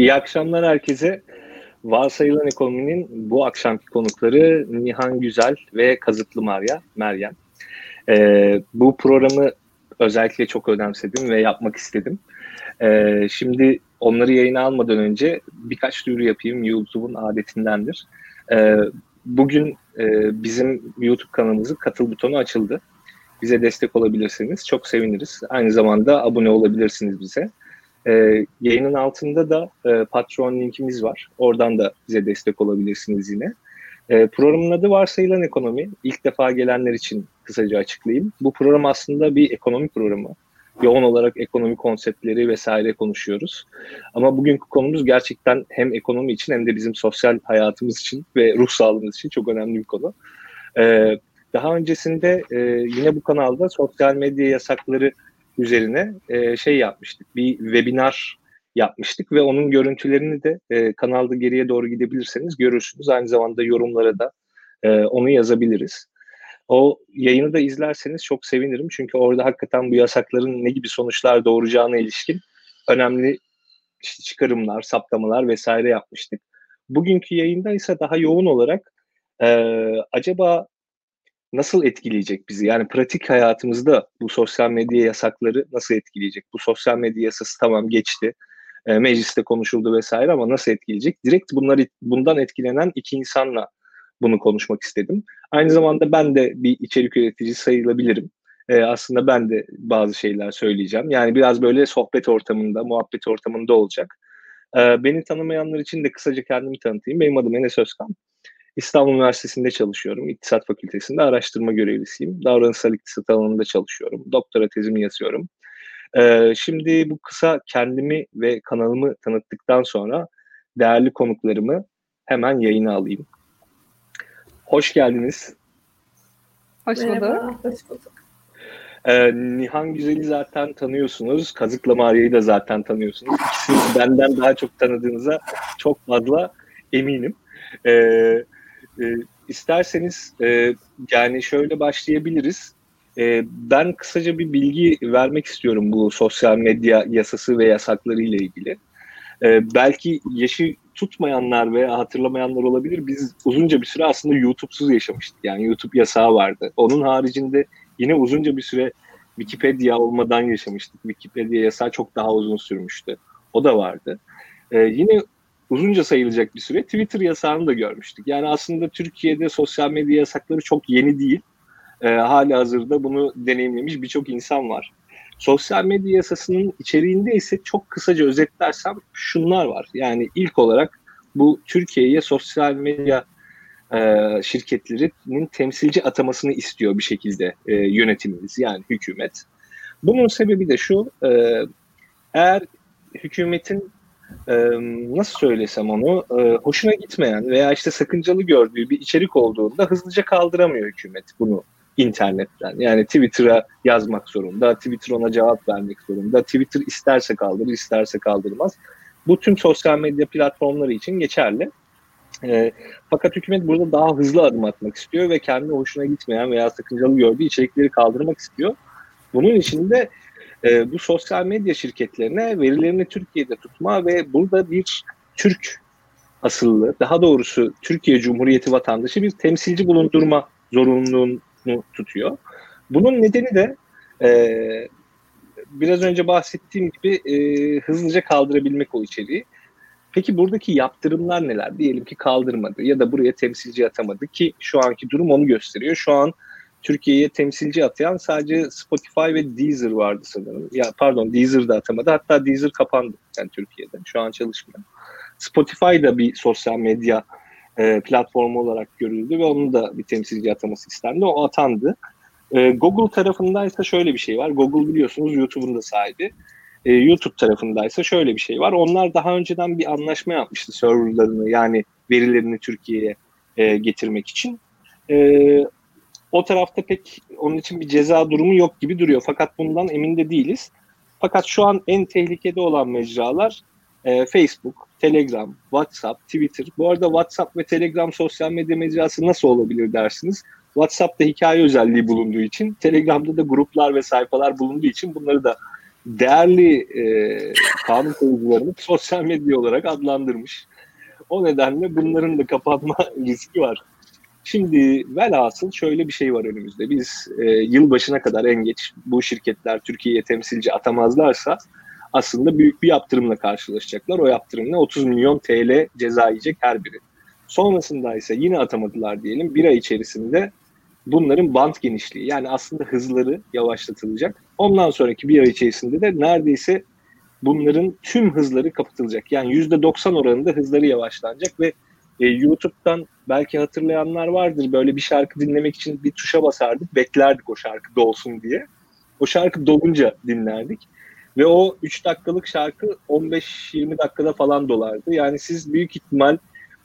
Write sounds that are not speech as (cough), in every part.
İyi akşamlar herkese. Varsayılan ekonominin bu akşamki konukları Nihan Güzel ve Kazıklı Marya, Meryem. Ee, bu programı özellikle çok önemsedim ve yapmak istedim. Ee, şimdi onları yayına almadan önce birkaç duyuru yapayım. YouTube'un adetindendir. Ee, bugün e, bizim YouTube kanalımızın katıl butonu açıldı. Bize destek olabilirsiniz. Çok seviniriz. Aynı zamanda abone olabilirsiniz bize. E, yayının altında da e, Patreon linkimiz var. Oradan da bize destek olabilirsiniz yine. E, programın adı Varsayılan Ekonomi. İlk defa gelenler için kısaca açıklayayım. Bu program aslında bir ekonomi programı. Yoğun olarak ekonomi konseptleri vesaire konuşuyoruz. Ama bugünkü konumuz gerçekten hem ekonomi için hem de bizim sosyal hayatımız için ve ruh sağlığımız için çok önemli bir konu. Ee, daha öncesinde e, yine bu kanalda sosyal medya yasakları üzerine e, şey yapmıştık. Bir webinar yapmıştık ve onun görüntülerini de e, kanalda geriye doğru gidebilirseniz görürsünüz. Aynı zamanda yorumlara da e, onu yazabiliriz. O yayını da izlerseniz çok sevinirim. Çünkü orada hakikaten bu yasakların ne gibi sonuçlar doğuracağına ilişkin önemli işte çıkarımlar, saptamalar vesaire yapmıştık. Bugünkü yayında ise daha yoğun olarak e, acaba nasıl etkileyecek bizi? Yani pratik hayatımızda bu sosyal medya yasakları nasıl etkileyecek? Bu sosyal medya yasası tamam geçti. E, mecliste konuşuldu vesaire ama nasıl etkileyecek? Direkt bunları bundan etkilenen iki insanla bunu konuşmak istedim. Aynı zamanda ben de bir içerik üreticisi sayılabilirim. E, aslında ben de bazı şeyler söyleyeceğim. Yani biraz böyle sohbet ortamında, muhabbet ortamında olacak. E, beni tanımayanlar için de kısaca kendimi tanıtayım. Benim adım Enes Özkan. İstanbul Üniversitesi'nde çalışıyorum. İktisat Fakültesi'nde araştırma görevlisiyim. Davranışsal iktisat alanında çalışıyorum. Doktora tezimi yazıyorum. Ee, şimdi bu kısa kendimi ve kanalımı tanıttıktan sonra değerli konuklarımı hemen yayına alayım. Hoş geldiniz. Hoş bulduk. hoş bulduk. Ee, Nihan Güzel'i zaten tanıyorsunuz. Kazıkla Maria'yı da zaten tanıyorsunuz. İkisini benden daha çok tanıdığınıza çok fazla eminim. Ee, e, isterseniz e, yani şöyle başlayabiliriz. E, ben kısaca bir bilgi vermek istiyorum bu sosyal medya yasası ve yasakları ile ilgili. E, belki yaşı tutmayanlar veya hatırlamayanlar olabilir. Biz uzunca bir süre aslında YouTube'suz yaşamıştık. Yani YouTube yasağı vardı. Onun haricinde yine uzunca bir süre Wikipedia olmadan yaşamıştık. Wikipedia yasağı çok daha uzun sürmüştü. O da vardı. Ee, yine uzunca sayılacak bir süre Twitter yasağını da görmüştük. Yani aslında Türkiye'de sosyal medya yasakları çok yeni değil. E, hala hazırda bunu deneyimlemiş birçok insan var. Sosyal medya yasasının içeriğinde ise çok kısaca özetlersem şunlar var. Yani ilk olarak bu Türkiye'ye sosyal medya e, şirketlerinin temsilci atamasını istiyor bir şekilde e, yönetimimiz yani hükümet. Bunun sebebi de şu, e, eğer hükümetin nasıl söylesem onu hoşuna gitmeyen veya işte sakıncalı gördüğü bir içerik olduğunda hızlıca kaldıramıyor hükümet bunu internetten. Yani Twitter'a yazmak zorunda, Twitter ona cevap vermek zorunda. Twitter isterse kaldırır, isterse kaldırmaz. Bu tüm sosyal medya platformları için geçerli. Fakat hükümet burada daha hızlı adım atmak istiyor ve kendi hoşuna gitmeyen veya sakıncalı gördüğü içerikleri kaldırmak istiyor. Bunun için de e, bu sosyal medya şirketlerine verilerini Türkiye'de tutma ve burada bir Türk asıllı, daha doğrusu Türkiye Cumhuriyeti vatandaşı bir temsilci bulundurma zorunluluğunu tutuyor. Bunun nedeni de e, biraz önce bahsettiğim gibi e, hızlıca kaldırabilmek o içeriği. Peki buradaki yaptırımlar neler? Diyelim ki kaldırmadı ya da buraya temsilci atamadı ki şu anki durum onu gösteriyor. Şu an Türkiye'ye temsilci atayan sadece Spotify ve Deezer vardı sanırım. Ya pardon Deezer da atamadı. Hatta Deezer kapandı yani Türkiye'de. Şu an çalışmıyor. Spotify da bir sosyal medya e, platformu olarak görüldü ve onun da bir temsilci ataması istendi. O atandı. E, Google tarafındaysa şöyle bir şey var. Google biliyorsunuz YouTube'un da sahibi. E, YouTube tarafındaysa şöyle bir şey var. Onlar daha önceden bir anlaşma yapmıştı serverlarını yani verilerini Türkiye'ye e, getirmek için. E, o tarafta pek onun için bir ceza durumu yok gibi duruyor. Fakat bundan emin de değiliz. Fakat şu an en tehlikede olan mecralar e, Facebook, Telegram, WhatsApp, Twitter. Bu arada WhatsApp ve Telegram sosyal medya mecrası nasıl olabilir dersiniz? WhatsApp'ta hikaye özelliği bulunduğu için, Telegram'da da gruplar ve sayfalar bulunduğu için bunları da değerli e, kanun koyucularını sosyal medya olarak adlandırmış. O nedenle bunların da kapanma (laughs) riski var. Şimdi velhasıl şöyle bir şey var önümüzde. Biz e, yılbaşına kadar en geç bu şirketler Türkiye'ye temsilci atamazlarsa aslında büyük bir yaptırımla karşılaşacaklar. O yaptırımla 30 milyon TL ceza yiyecek her biri. Sonrasında ise yine atamadılar diyelim. Bir ay içerisinde bunların bant genişliği yani aslında hızları yavaşlatılacak. Ondan sonraki bir ay içerisinde de neredeyse bunların tüm hızları kapatılacak. Yani %90 oranında hızları yavaşlanacak ve e, YouTube'dan belki hatırlayanlar vardır böyle bir şarkı dinlemek için bir tuşa basardık beklerdik o şarkı dolsun diye. O şarkı dolunca dinlerdik. Ve o 3 dakikalık şarkı 15-20 dakikada falan dolardı. Yani siz büyük ihtimal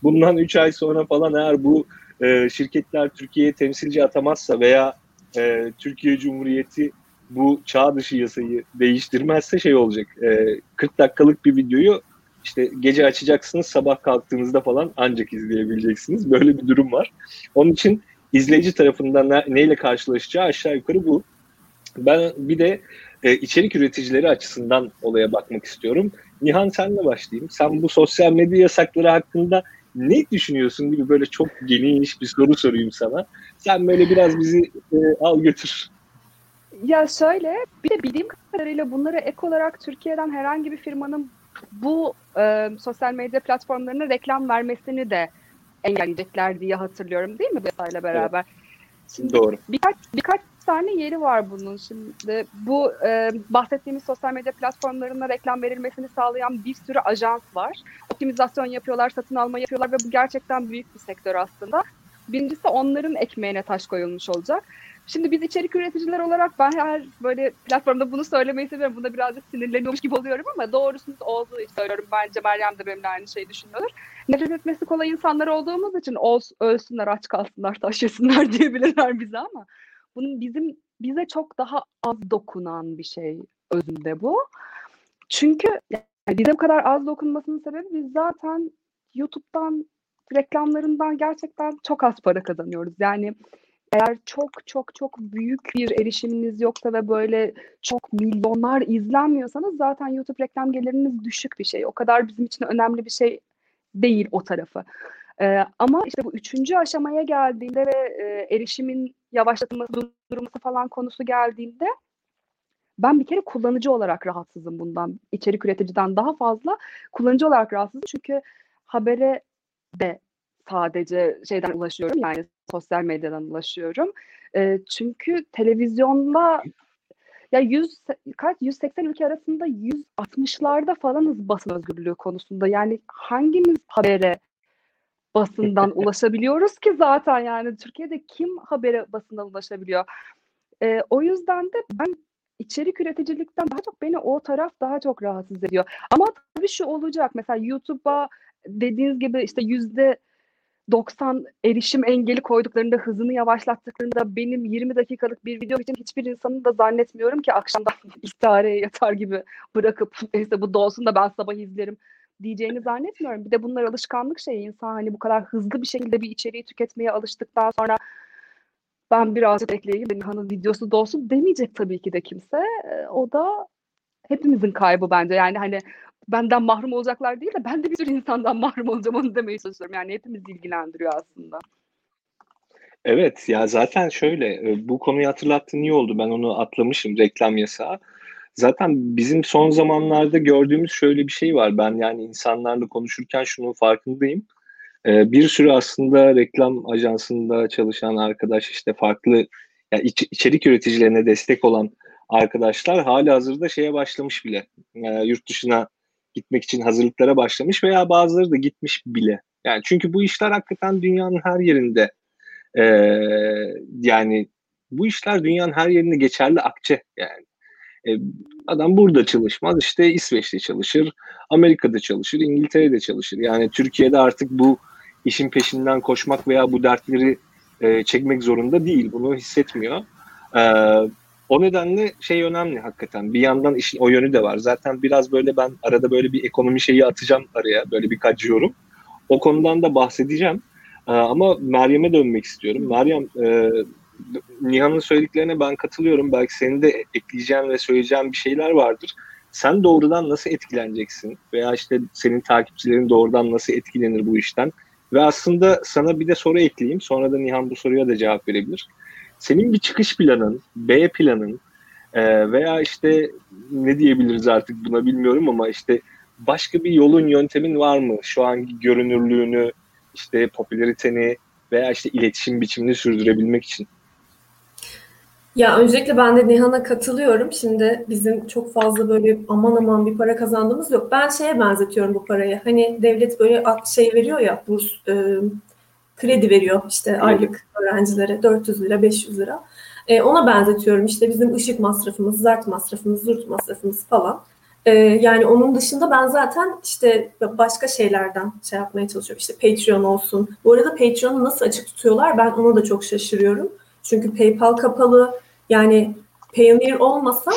bundan 3 ay sonra falan eğer bu e, şirketler Türkiye'ye temsilci atamazsa veya e, Türkiye Cumhuriyeti bu çağ dışı yasayı değiştirmezse şey olacak. E, 40 dakikalık bir videoyu işte gece açacaksınız sabah kalktığınızda falan ancak izleyebileceksiniz. Böyle bir durum var. Onun için izleyici tarafından ne, neyle karşılaşacağı aşağı yukarı bu. Ben bir de e, içerik üreticileri açısından olaya bakmak istiyorum. Nihan senle başlayayım. Sen bu sosyal medya yasakları hakkında ne düşünüyorsun gibi böyle çok geniş bir soru sorayım sana. Sen böyle biraz bizi e, al götür. Ya şöyle, bir de bildiğim kadarıyla bunları ek olarak Türkiye'den herhangi bir firmanın bu e, sosyal medya platformlarına reklam vermesini de engelleyecekler diye hatırlıyorum değil mi Besa'yla beraber? Evet. Şimdi Doğru. Birkaç, birkaç tane yeri var bunun şimdi. Bu e, bahsettiğimiz sosyal medya platformlarına reklam verilmesini sağlayan bir sürü ajans var. Optimizasyon yapıyorlar, satın alma yapıyorlar ve bu gerçekten büyük bir sektör aslında. Birincisi onların ekmeğine taş koyulmuş olacak. Şimdi biz içerik üreticiler olarak ben her böyle platformda bunu söylemeyi seviyorum. Bunda birazcık sinirleniyormuş gibi oluyorum ama doğrusunu olduğu için söylüyorum. Bence Meryem de benimle aynı şeyi düşünüyordur. Nefret etmesi kolay insanlar olduğumuz için ölsünler, aç kalsınlar, taş yesinler (laughs) diyebilirler bize ama bunun bizim bize çok daha az dokunan bir şey özünde bu. Çünkü yani bize bu kadar az dokunmasının sebebi biz zaten YouTube'dan reklamlarından gerçekten çok az para kazanıyoruz. Yani eğer çok çok çok büyük bir erişiminiz yoksa ve böyle çok milyonlar izlenmiyorsanız zaten YouTube reklam geliriniz düşük bir şey. O kadar bizim için önemli bir şey değil o tarafı. Ee, ama işte bu üçüncü aşamaya geldiğinde ve e, erişimin yavaşlatılması, durdurulması falan konusu geldiğinde ben bir kere kullanıcı olarak rahatsızım bundan. İçerik üreticiden daha fazla kullanıcı olarak rahatsızım. Çünkü habere de sadece şeyden ulaşıyorum yani sosyal medyadan ulaşıyorum. E, çünkü televizyonda ya 100 kaç 180 ülke arasında 160'larda falanız basın özgürlüğü konusunda. Yani hangimiz habere basından (laughs) ulaşabiliyoruz ki zaten yani Türkiye'de kim habere basından ulaşabiliyor? E, o yüzden de ben içerik üreticilikten daha çok beni o taraf daha çok rahatsız ediyor. Ama tabii şu olacak mesela YouTube'a dediğiniz gibi işte yüzde 90 erişim engeli koyduklarında, hızını yavaşlattıklarında benim 20 dakikalık bir video için hiçbir insanın da zannetmiyorum ki akşamdan (laughs) istihareye yatar gibi bırakıp (laughs) neyse bu dolsun da ben sabah izlerim diyeceğini zannetmiyorum. Bir de bunlar alışkanlık şeyi. İnsan hani bu kadar hızlı bir şekilde bir içeriği tüketmeye alıştıktan sonra ben birazcık ekleyeyim, Nihan'ın videosu dolsun demeyecek tabii ki de kimse. O da hepimizin kaybı bence. Yani hani benden mahrum olacaklar değil de ben de bir sürü insandan (laughs) mahrum olacağım onu demeye çalışıyorum. Yani hepimiz ilgilendiriyor aslında. Evet ya zaten şöyle e, bu konuyu hatırlattığın iyi oldu. Ben onu atlamışım reklam yasağı. Zaten bizim son zamanlarda gördüğümüz şöyle bir şey var. Ben yani insanlarla konuşurken şunun farkındayım. Ee, bir sürü aslında reklam ajansında çalışan arkadaş işte farklı yani iç, içerik üreticilerine destek olan arkadaşlar hali hazırda şeye başlamış bile. E, yurt dışına gitmek için hazırlıklara başlamış veya bazıları da gitmiş bile. Yani çünkü bu işler hakikaten dünyanın her yerinde e, yani bu işler dünyanın her yerinde geçerli akçe yani. E, adam burada çalışmaz işte İsveç'te çalışır, Amerika'da çalışır, İngiltere'de çalışır. Yani Türkiye'de artık bu işin peşinden koşmak veya bu dertleri e, çekmek zorunda değil. Bunu hissetmiyor. E, o nedenle şey önemli hakikaten. Bir yandan işin o yönü de var. Zaten biraz böyle ben arada böyle bir ekonomi şeyi atacağım araya. Böyle birkaç yorum. O konudan da bahsedeceğim. Ee, ama Meryem'e dönmek istiyorum. Meryem e, Nihan'ın söylediklerine ben katılıyorum. Belki senin de ekleyeceğin ve söyleyeceğin bir şeyler vardır. Sen doğrudan nasıl etkileneceksin? Veya işte senin takipçilerin doğrudan nasıl etkilenir bu işten? Ve aslında sana bir de soru ekleyeyim. Sonra da Nihan bu soruya da cevap verebilir. Senin bir çıkış planın, B planın e, veya işte ne diyebiliriz artık buna bilmiyorum ama işte başka bir yolun, yöntemin var mı? Şu anki görünürlüğünü, işte popülariteni veya işte iletişim biçimini sürdürebilmek için. Ya öncelikle ben de Nihan'a katılıyorum. Şimdi bizim çok fazla böyle aman aman bir para kazandığımız yok. Ben şeye benzetiyorum bu parayı. Hani devlet böyle şey veriyor ya burs e, kredi veriyor işte aylık öğrencilere 400 lira 500 lira. E, ona benzetiyorum işte bizim ışık masrafımız, zart masrafımız, zurt masrafımız falan. E, yani onun dışında ben zaten işte başka şeylerden şey yapmaya çalışıyorum. İşte Patreon olsun. Bu arada Patreon'u nasıl açık tutuyorlar ben ona da çok şaşırıyorum. Çünkü PayPal kapalı. Yani Payoneer olmasa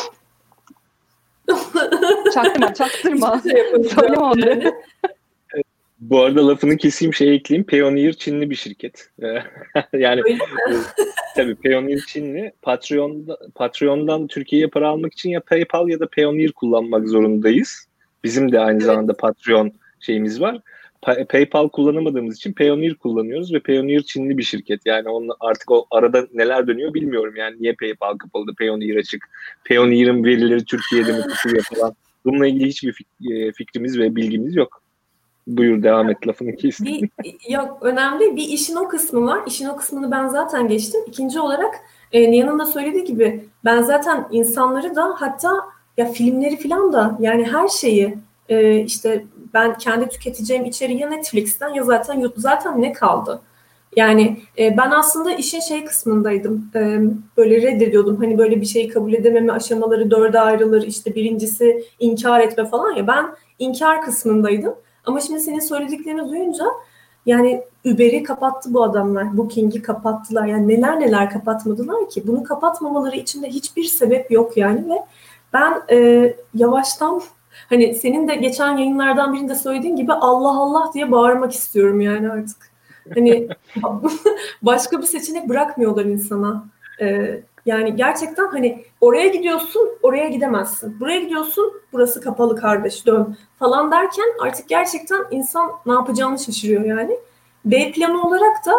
çaktırma çaktırma. Şey Söyleme onları. (laughs) Bu arada lafını keseyim şey ekleyeyim. Payoneer Çinli bir şirket. (laughs) yani tabii Payoneer Çinli. Patreon'da, Patreon'dan Türkiye'ye para almak için ya PayPal ya da Payoneer kullanmak zorundayız. Bizim de aynı evet. zamanda Patreon şeyimiz var. PayPal kullanamadığımız için Payoneer kullanıyoruz ve Payoneer Çinli bir şirket. Yani onun artık o arada neler dönüyor bilmiyorum. Yani niye PayPal kapalı da Payoneer açık? Payoneer'ın verileri Türkiye'de mi tutuyor falan. Bununla ilgili hiçbir e, fikrimiz ve bilgimiz yok. Buyur devam et lafını kestim. Bir, yok önemli bir işin o kısmı var. İşin o kısmını ben zaten geçtim. İkinci olarak e, Nihan'ın da söylediği gibi ben zaten insanları da hatta ya filmleri falan da yani her şeyi e, işte ben kendi tüketeceğim içeriği ya Netflix'ten ya zaten zaten ne kaldı? Yani e, ben aslında işin şey kısmındaydım. E, böyle reddediyordum. Hani böyle bir şeyi kabul edememe aşamaları dörde ayrılır. İşte birincisi inkar etme falan ya. Ben inkar kısmındaydım. Ama şimdi senin söylediklerini duyunca yani Uber'i kapattı bu adamlar. Booking'i kapattılar. Yani neler neler kapatmadılar ki. Bunu kapatmamaları için de hiçbir sebep yok yani ve ben e, yavaştan hani senin de geçen yayınlardan birinde söylediğin gibi Allah Allah diye bağırmak istiyorum yani artık. Hani (laughs) başka bir seçenek bırakmıyorlar insana. Ee, yani gerçekten hani oraya gidiyorsun, oraya gidemezsin. Buraya gidiyorsun, burası kapalı kardeş, dön falan derken artık gerçekten insan ne yapacağını şaşırıyor yani. B planı olarak da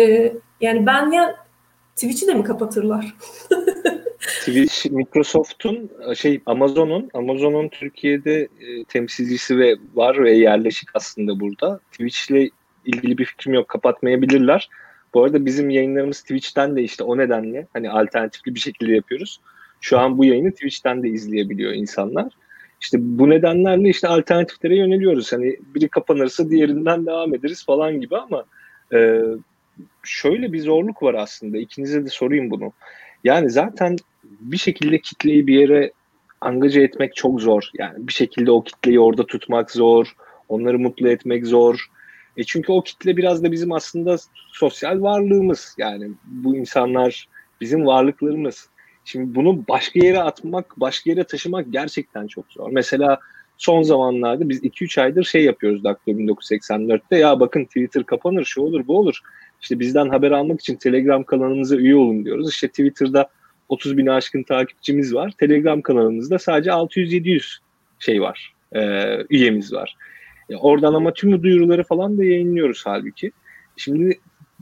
e, yani ben ya Twitch'i de mi kapatırlar? (laughs) Twitch Microsoft'un şey Amazon'un Amazon'un Türkiye'de e, temsilcisi ve var ve yerleşik aslında burada. Twitch'le ilgili bir fikrim yok. Kapatmayabilirler. Bu arada bizim yayınlarımız Twitch'ten de işte o nedenle hani alternatifli bir şekilde yapıyoruz. Şu an bu yayını Twitch'ten de izleyebiliyor insanlar. İşte bu nedenlerle işte alternatiflere yöneliyoruz. Hani biri kapanırsa diğerinden devam ederiz falan gibi ama e, şöyle bir zorluk var aslında. İkinize de sorayım bunu. Yani zaten bir şekilde kitleyi bir yere angaja etmek çok zor. Yani bir şekilde o kitleyi orada tutmak zor. Onları mutlu etmek zor. E çünkü o kitle biraz da bizim aslında sosyal varlığımız. Yani bu insanlar bizim varlıklarımız. Şimdi bunu başka yere atmak, başka yere taşımak gerçekten çok zor. Mesela son zamanlarda biz 2-3 aydır şey yapıyoruz Daktilo 1984'te. Ya bakın Twitter kapanır, şu olur, bu olur. İşte bizden haber almak için Telegram kanalımıza üye olun diyoruz. İşte Twitter'da 30 bin aşkın takipçimiz var. Telegram kanalımızda sadece 600-700 şey var, e, üyemiz var. E, oradan ama tüm duyuruları falan da yayınlıyoruz halbuki. Şimdi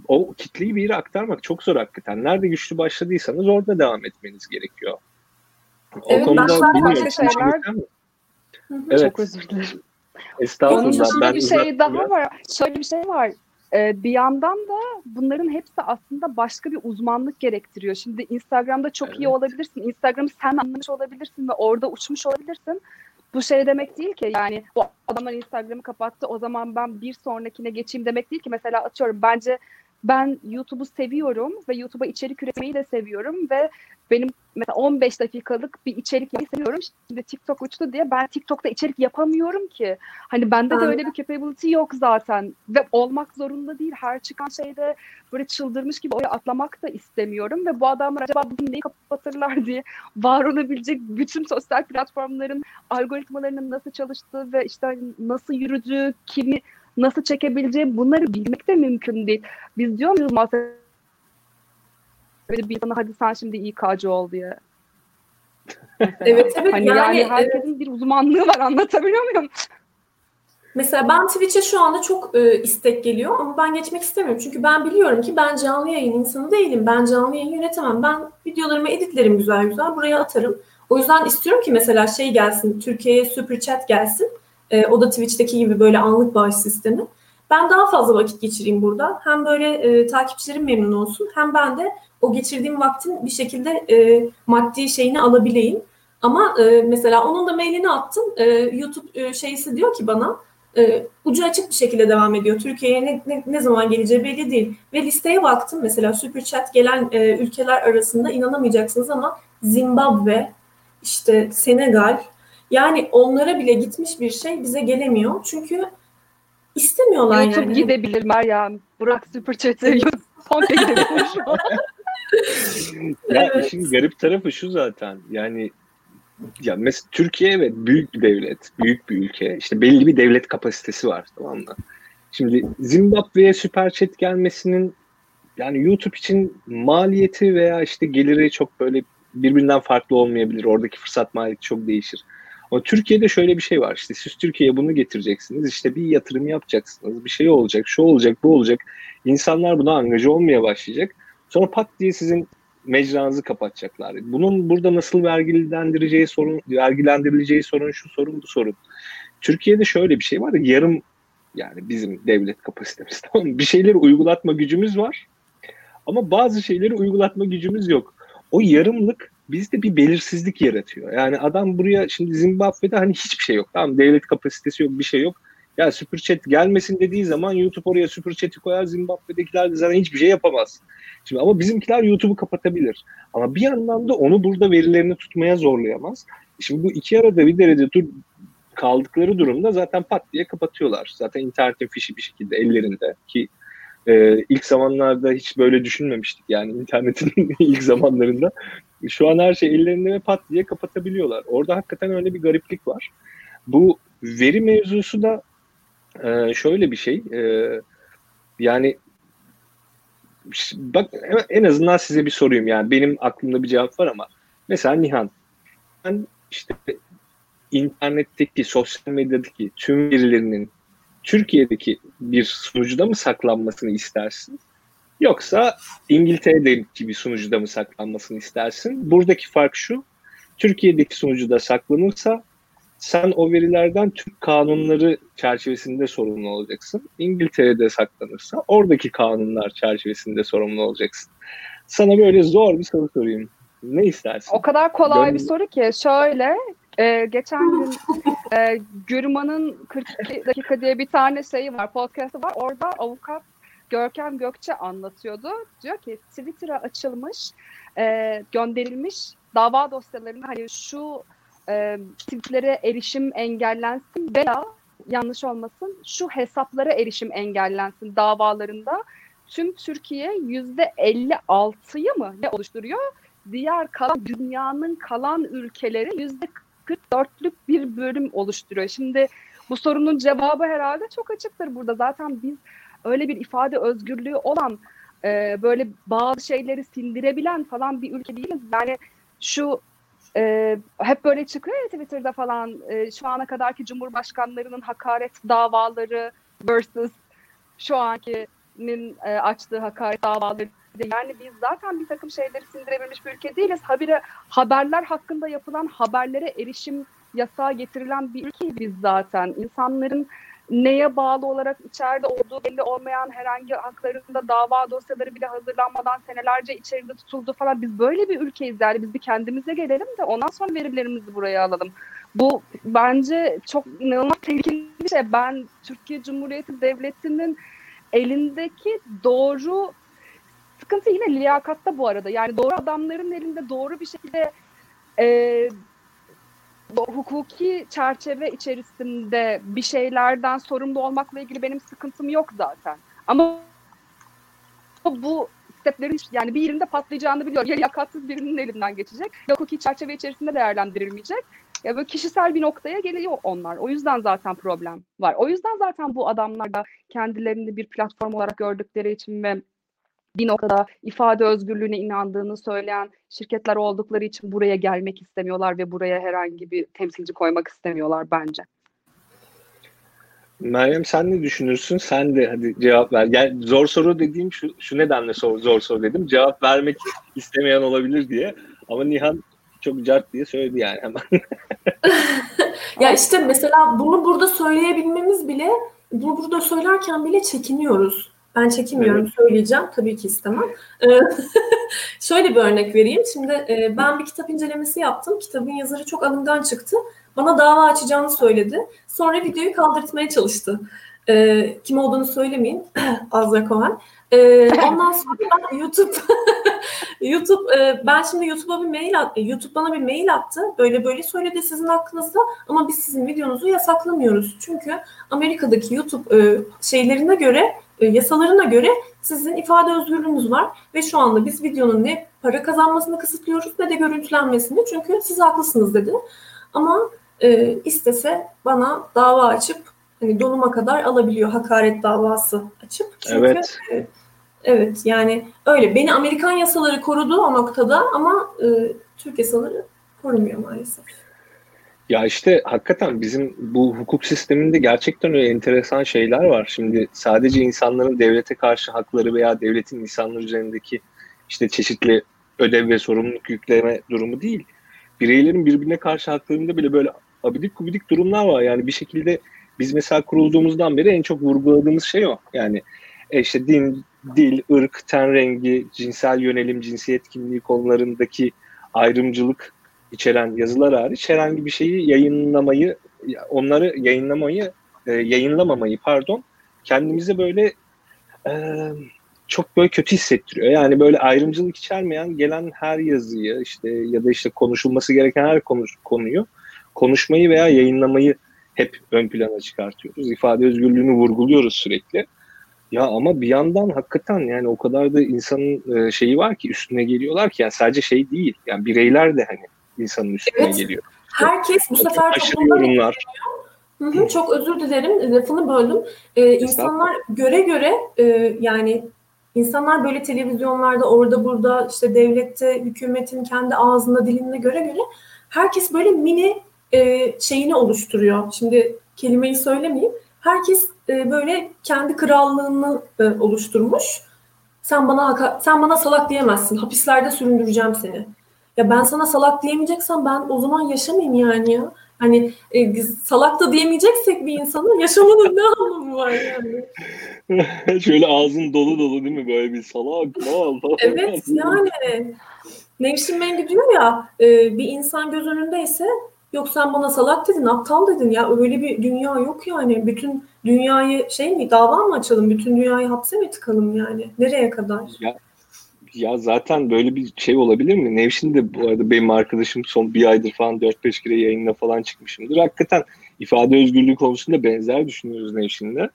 o kitleyi bir yere aktarmak çok zor hakikaten. Nerede güçlü başladıysanız orada devam etmeniz gerekiyor. O evet, konuda bilmiyorum. Şeyler... Evet. Çok özür dilerim. Estağfurullah. ben bir şey daha var. Şöyle bir şey var. Ee, bir yandan da bunların hepsi aslında başka bir uzmanlık gerektiriyor. Şimdi Instagram'da çok evet. iyi olabilirsin. Instagram'ı sen anlamış olabilirsin ve orada uçmuş olabilirsin. Bu şey demek değil ki yani bu adamlar Instagram'ı kapattı o zaman ben bir sonrakine geçeyim demek değil ki. Mesela atıyorum bence ben YouTube'u seviyorum ve YouTube'a içerik üretmeyi de seviyorum ve benim mesela 15 dakikalık bir içerik yapmayı seviyorum. Şimdi TikTok uçtu diye ben TikTok'ta içerik yapamıyorum ki. Hani bende de öyle bir capability yok zaten ve olmak zorunda değil. Her çıkan şeyde böyle çıldırmış gibi oraya atlamak da istemiyorum ve bu adamlar acaba bugün neyi kapatırlar diye var olabilecek bütün sosyal platformların algoritmalarının nasıl çalıştığı ve işte nasıl yürüdüğü, kimi nasıl çekebileceğim bunları bilmek de mümkün değil. Biz diyor muyuz Böyle bir insana hadi sen şimdi İK'cı ol diye. (laughs) Evet evet hani yani, yani herkesin evet. bir uzmanlığı var anlatabiliyor muyum? Mesela ben Twitch'e şu anda çok e, istek geliyor ama ben geçmek istemiyorum. Çünkü ben biliyorum ki ben canlı yayın insanı değilim. Ben canlı yayın yönetemem. Ben videolarımı editlerim güzel güzel buraya atarım. O yüzden istiyorum ki mesela şey gelsin, Türkiye'ye Super Chat gelsin. E, o da Twitch'teki gibi böyle anlık bağış sistemi. Ben daha fazla vakit geçireyim burada. Hem böyle e, takipçilerim memnun olsun hem ben de o geçirdiğim vaktin bir şekilde e, maddi şeyini alabileyim. Ama e, mesela onun da mailini attım. E, YouTube e, şeysi diyor ki bana e, ucu açık bir şekilde devam ediyor. Türkiye'ye ne, ne, ne zaman geleceği belli değil. Ve listeye baktım mesela Super Chat gelen e, ülkeler arasında inanamayacaksınız ama Zimbabwe, işte Senegal yani onlara bile gitmiş bir şey bize gelemiyor. Çünkü istemiyorlar YouTube yani. gidebilir Meryem. Bırak Super Chat'i Ponte gidebilir şu an. (laughs) ya evet. işin garip tarafı şu zaten. Yani ya mesela Türkiye evet büyük bir devlet, büyük bir ülke. İşte belli bir devlet kapasitesi var tamam mı? Şimdi Zimbabwe'ye süper chat gelmesinin yani YouTube için maliyeti veya işte geliri çok böyle birbirinden farklı olmayabilir. Oradaki fırsat maliyeti çok değişir. Ama Türkiye'de şöyle bir şey var. İşte siz Türkiye'ye bunu getireceksiniz. İşte bir yatırım yapacaksınız. Bir şey olacak, şu olacak, bu olacak. İnsanlar buna angaja olmaya başlayacak. Sonra pat diye sizin mecranızı kapatacaklar. Bunun burada nasıl vergilendireceği sorun, vergilendirileceği sorun şu sorun bu sorun. Türkiye'de şöyle bir şey var. Yarım yani bizim devlet kapasitemiz (laughs) tamam? Bir şeyleri uygulatma gücümüz var. Ama bazı şeyleri uygulatma gücümüz yok. O yarımlık bizde bir belirsizlik yaratıyor. Yani adam buraya şimdi Zimbabwe'de hani hiçbir şey yok. Tamam devlet kapasitesi yok, bir şey yok. Ya Super Chat gelmesin dediği zaman YouTube oraya Super Chat'i koyar. Zimbabwe'dekiler de zaten hiçbir şey yapamaz. Şimdi ama bizimkiler YouTube'u kapatabilir. Ama bir yandan da onu burada verilerini tutmaya zorlayamaz. Şimdi bu iki arada bir derece dur kaldıkları durumda zaten pat diye kapatıyorlar. Zaten internetin fişi bir şekilde ellerinde ki e, ilk zamanlarda hiç böyle düşünmemiştik yani internetin (laughs) ilk zamanlarında. Şu an her şey ellerinde ve pat diye kapatabiliyorlar. Orada hakikaten öyle bir gariplik var. Bu veri mevzusu da e, şöyle bir şey. E, yani bak en azından size bir sorayım yani benim aklımda bir cevap var ama mesela Nihan ben işte internetteki sosyal medyadaki tüm verilerinin Türkiye'deki bir sunucuda mı saklanmasını istersin? Yoksa İngiltere'deki bir sunucuda mı saklanmasını istersin? Buradaki fark şu. Türkiye'deki sunucuda saklanırsa sen o verilerden Türk kanunları çerçevesinde sorumlu olacaksın. İngiltere'de saklanırsa oradaki kanunlar çerçevesinde sorumlu olacaksın. Sana böyle zor bir soru sorayım. Ne istersin? O kadar kolay Gön- bir soru ki. Şöyle, e, geçen gün e, Gürman'ın 42 dakika diye bir tane şeyi var, podcast'ı var. Orada avukat Görkem Gökçe anlatıyordu. Diyor ki Twitter'a açılmış, e, gönderilmiş dava dosyalarını hani şu e, tweetlere erişim engellensin veya yanlış olmasın şu hesaplara erişim engellensin davalarında tüm Türkiye yüzde 56'yı mı ne oluşturuyor? Diğer kalan dünyanın kalan ülkeleri yüzde 44'lük bir bölüm oluşturuyor. Şimdi bu sorunun cevabı herhalde çok açıktır burada. Zaten biz öyle bir ifade özgürlüğü olan e, böyle bazı şeyleri sindirebilen falan bir ülke değiliz. Yani şu e, hep böyle çıkıyor ya Twitter'da falan e, şu ana kadarki cumhurbaşkanlarının hakaret davaları versus şu ankinin e, açtığı hakaret davaları yani biz zaten bir takım şeyleri sindirebilmiş bir ülke değiliz. Habire, haberler hakkında yapılan haberlere erişim yasağı getirilen bir ülkeyiz biz zaten. İnsanların neye bağlı olarak içeride olduğu belli olmayan herhangi haklarında dava dosyaları bile hazırlanmadan senelerce içeride tutuldu falan. Biz böyle bir ülkeyiz yani biz bir kendimize gelelim de ondan sonra verilerimizi buraya alalım. Bu bence çok inanılmaz tehlikeli bir şey. Ben Türkiye Cumhuriyeti Devleti'nin elindeki doğru sıkıntı yine liyakatta bu arada. Yani doğru adamların elinde doğru bir şekilde e, hukuki çerçeve içerisinde bir şeylerden sorumlu olmakla ilgili benim sıkıntım yok zaten. Ama bu steplerin yani bir yerinde patlayacağını biliyorum. Ya liyakatsız birinin elinden geçecek ya hukuki çerçeve içerisinde değerlendirilmeyecek. Ya böyle kişisel bir noktaya geliyor onlar. O yüzden zaten problem var. O yüzden zaten bu adamlar da kendilerini bir platform olarak gördükleri için ve bir noktada ifade özgürlüğüne inandığını söyleyen şirketler oldukları için buraya gelmek istemiyorlar ve buraya herhangi bir temsilci koymak istemiyorlar bence. Meryem sen ne düşünürsün? Sen de hadi cevap ver. Yani zor soru dediğim şu, şu nedenle zor, zor soru dedim. Cevap vermek istemeyen olabilir diye. Ama Nihan çok cart diye söyledi yani hemen. (laughs) (laughs) ya işte mesela bunu burada söyleyebilmemiz bile bunu burada söylerken bile çekiniyoruz. Ben çekinmiyorum evet. söyleyeceğim. Tabii ki istemem. Ee, (laughs) şöyle bir örnek vereyim. Şimdi e, ben bir kitap incelemesi yaptım. Kitabın yazarı çok alımdan çıktı. Bana dava açacağını söyledi. Sonra videoyu kaldırtmaya çalıştı. Ee, kim olduğunu söylemeyin. (clears throat) Azra Cohen. Ee, ondan sonra ben (laughs) YouTube (laughs) YouTube e, ben şimdi YouTube'a bir mail at, YouTube bana bir mail attı. Böyle böyle söyledi sizin hakkınızda ama biz sizin videonuzu yasaklamıyoruz. Çünkü Amerika'daki YouTube e, şeylerine göre e, yasalarına göre sizin ifade özgürlüğünüz var ve şu anda biz videonun ne para kazanmasını kısıtlıyoruz ne de görüntülenmesini çünkü siz haklısınız dedi. Ama e, istese bana dava açıp hani donuma kadar alabiliyor hakaret davası açıp. Çünkü, evet. E, evet yani öyle. Beni Amerikan yasaları korudu o noktada ama e, Türk yasaları korumuyor maalesef. Ya işte hakikaten bizim bu hukuk sisteminde gerçekten öyle enteresan şeyler var. Şimdi sadece insanların devlete karşı hakları veya devletin insanlar üzerindeki işte çeşitli ödev ve sorumluluk yükleme durumu değil. Bireylerin birbirine karşı haklarında bile böyle abidik kubidik durumlar var. Yani bir şekilde biz mesela kurulduğumuzdan beri en çok vurguladığımız şey o. Yani e, işte din, dil, ırk, ten rengi, cinsel yönelim, cinsiyet kimliği konularındaki ayrımcılık içeren yazılar hariç herhangi bir şeyi yayınlamayı, onları yayınlamayı, e, yayınlamamayı pardon, kendimize böyle e, çok böyle kötü hissettiriyor. Yani böyle ayrımcılık içermeyen gelen her yazıyı işte ya da işte konuşulması gereken her konu, konuyu konuşmayı veya yayınlamayı hep ön plana çıkartıyoruz. İfade özgürlüğünü vurguluyoruz sürekli. Ya ama bir yandan hakikaten yani o kadar da insanın şeyi var ki üstüne geliyorlar ki yani sadece şey değil. Yani bireyler de hani insanın üstüne evet. geliyor. Herkes bu sefer toplumda yorumlar. Hı hı, çok özür dilerim lafını böldüm. Ee, insanlar göre göre e, yani insanlar böyle televizyonlarda orada burada işte devlette hükümetin kendi ağzında dilinde göre göre herkes böyle mini e, şeyini oluşturuyor. Şimdi kelimeyi söylemeyeyim. Herkes e, böyle kendi krallığını e, oluşturmuş. Sen bana sen bana salak diyemezsin. Hapislerde süründüreceğim seni. Ya ben sana salak diyemeyeceksem ben o zaman yaşamayayım yani ya. Hani e, salak da diyemeyeceksek bir insana yaşamanın ne anlamı var yani? (laughs) Şöyle ağzın dolu dolu değil mi böyle bir salak mal. (laughs) Evet yani. Nevşin Mengü diyor ya e, bir insan göz önündeyse yok sen bana salak dedin aptal dedin ya öyle bir dünya yok yani. Bütün dünyayı şey mi dava mı açalım bütün dünyayı hapse mi tıkalım yani nereye kadar? Ya ya zaten böyle bir şey olabilir mi? Nevşin de bu arada benim arkadaşım son bir aydır falan 4-5 kere yayınla falan çıkmışımdır. Hakikaten ifade özgürlüğü konusunda benzer düşünüyoruz Nevşin'le.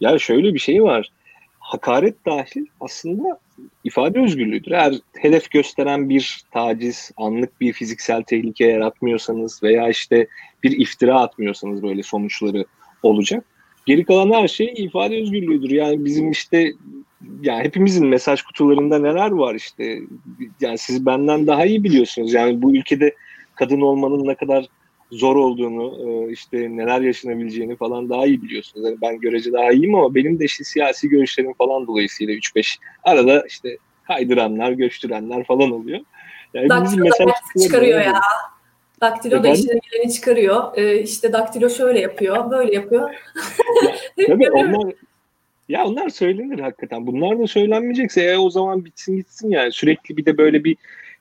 Ya şöyle bir şey var. Hakaret dahil aslında ifade özgürlüğüdür. Eğer hedef gösteren bir taciz, anlık bir fiziksel tehlike yaratmıyorsanız veya işte bir iftira atmıyorsanız böyle sonuçları olacak. Geri kalan her şey ifade özgürlüğüdür. Yani bizim işte yani hepimizin mesaj kutularında neler var işte. Yani siz benden daha iyi biliyorsunuz. Yani bu ülkede kadın olmanın ne kadar zor olduğunu, e, işte neler yaşanabileceğini falan daha iyi biliyorsunuz. Yani ben görece daha iyiyim ama benim de işte siyasi görüşlerim falan dolayısıyla 3-5 arada işte kaydıranlar, göçtürenler falan oluyor. Yani Daktilo mesaj çıkarıyor ya. Daktilo da işine geleni çıkarıyor. Ee, işte daktilo şöyle yapıyor, böyle yapıyor. ya, (laughs) tabii onlar ya onlar söylenir hakikaten. Bunlar da söylenmeyecekse e, o zaman bitsin gitsin yani. Sürekli bir de böyle bir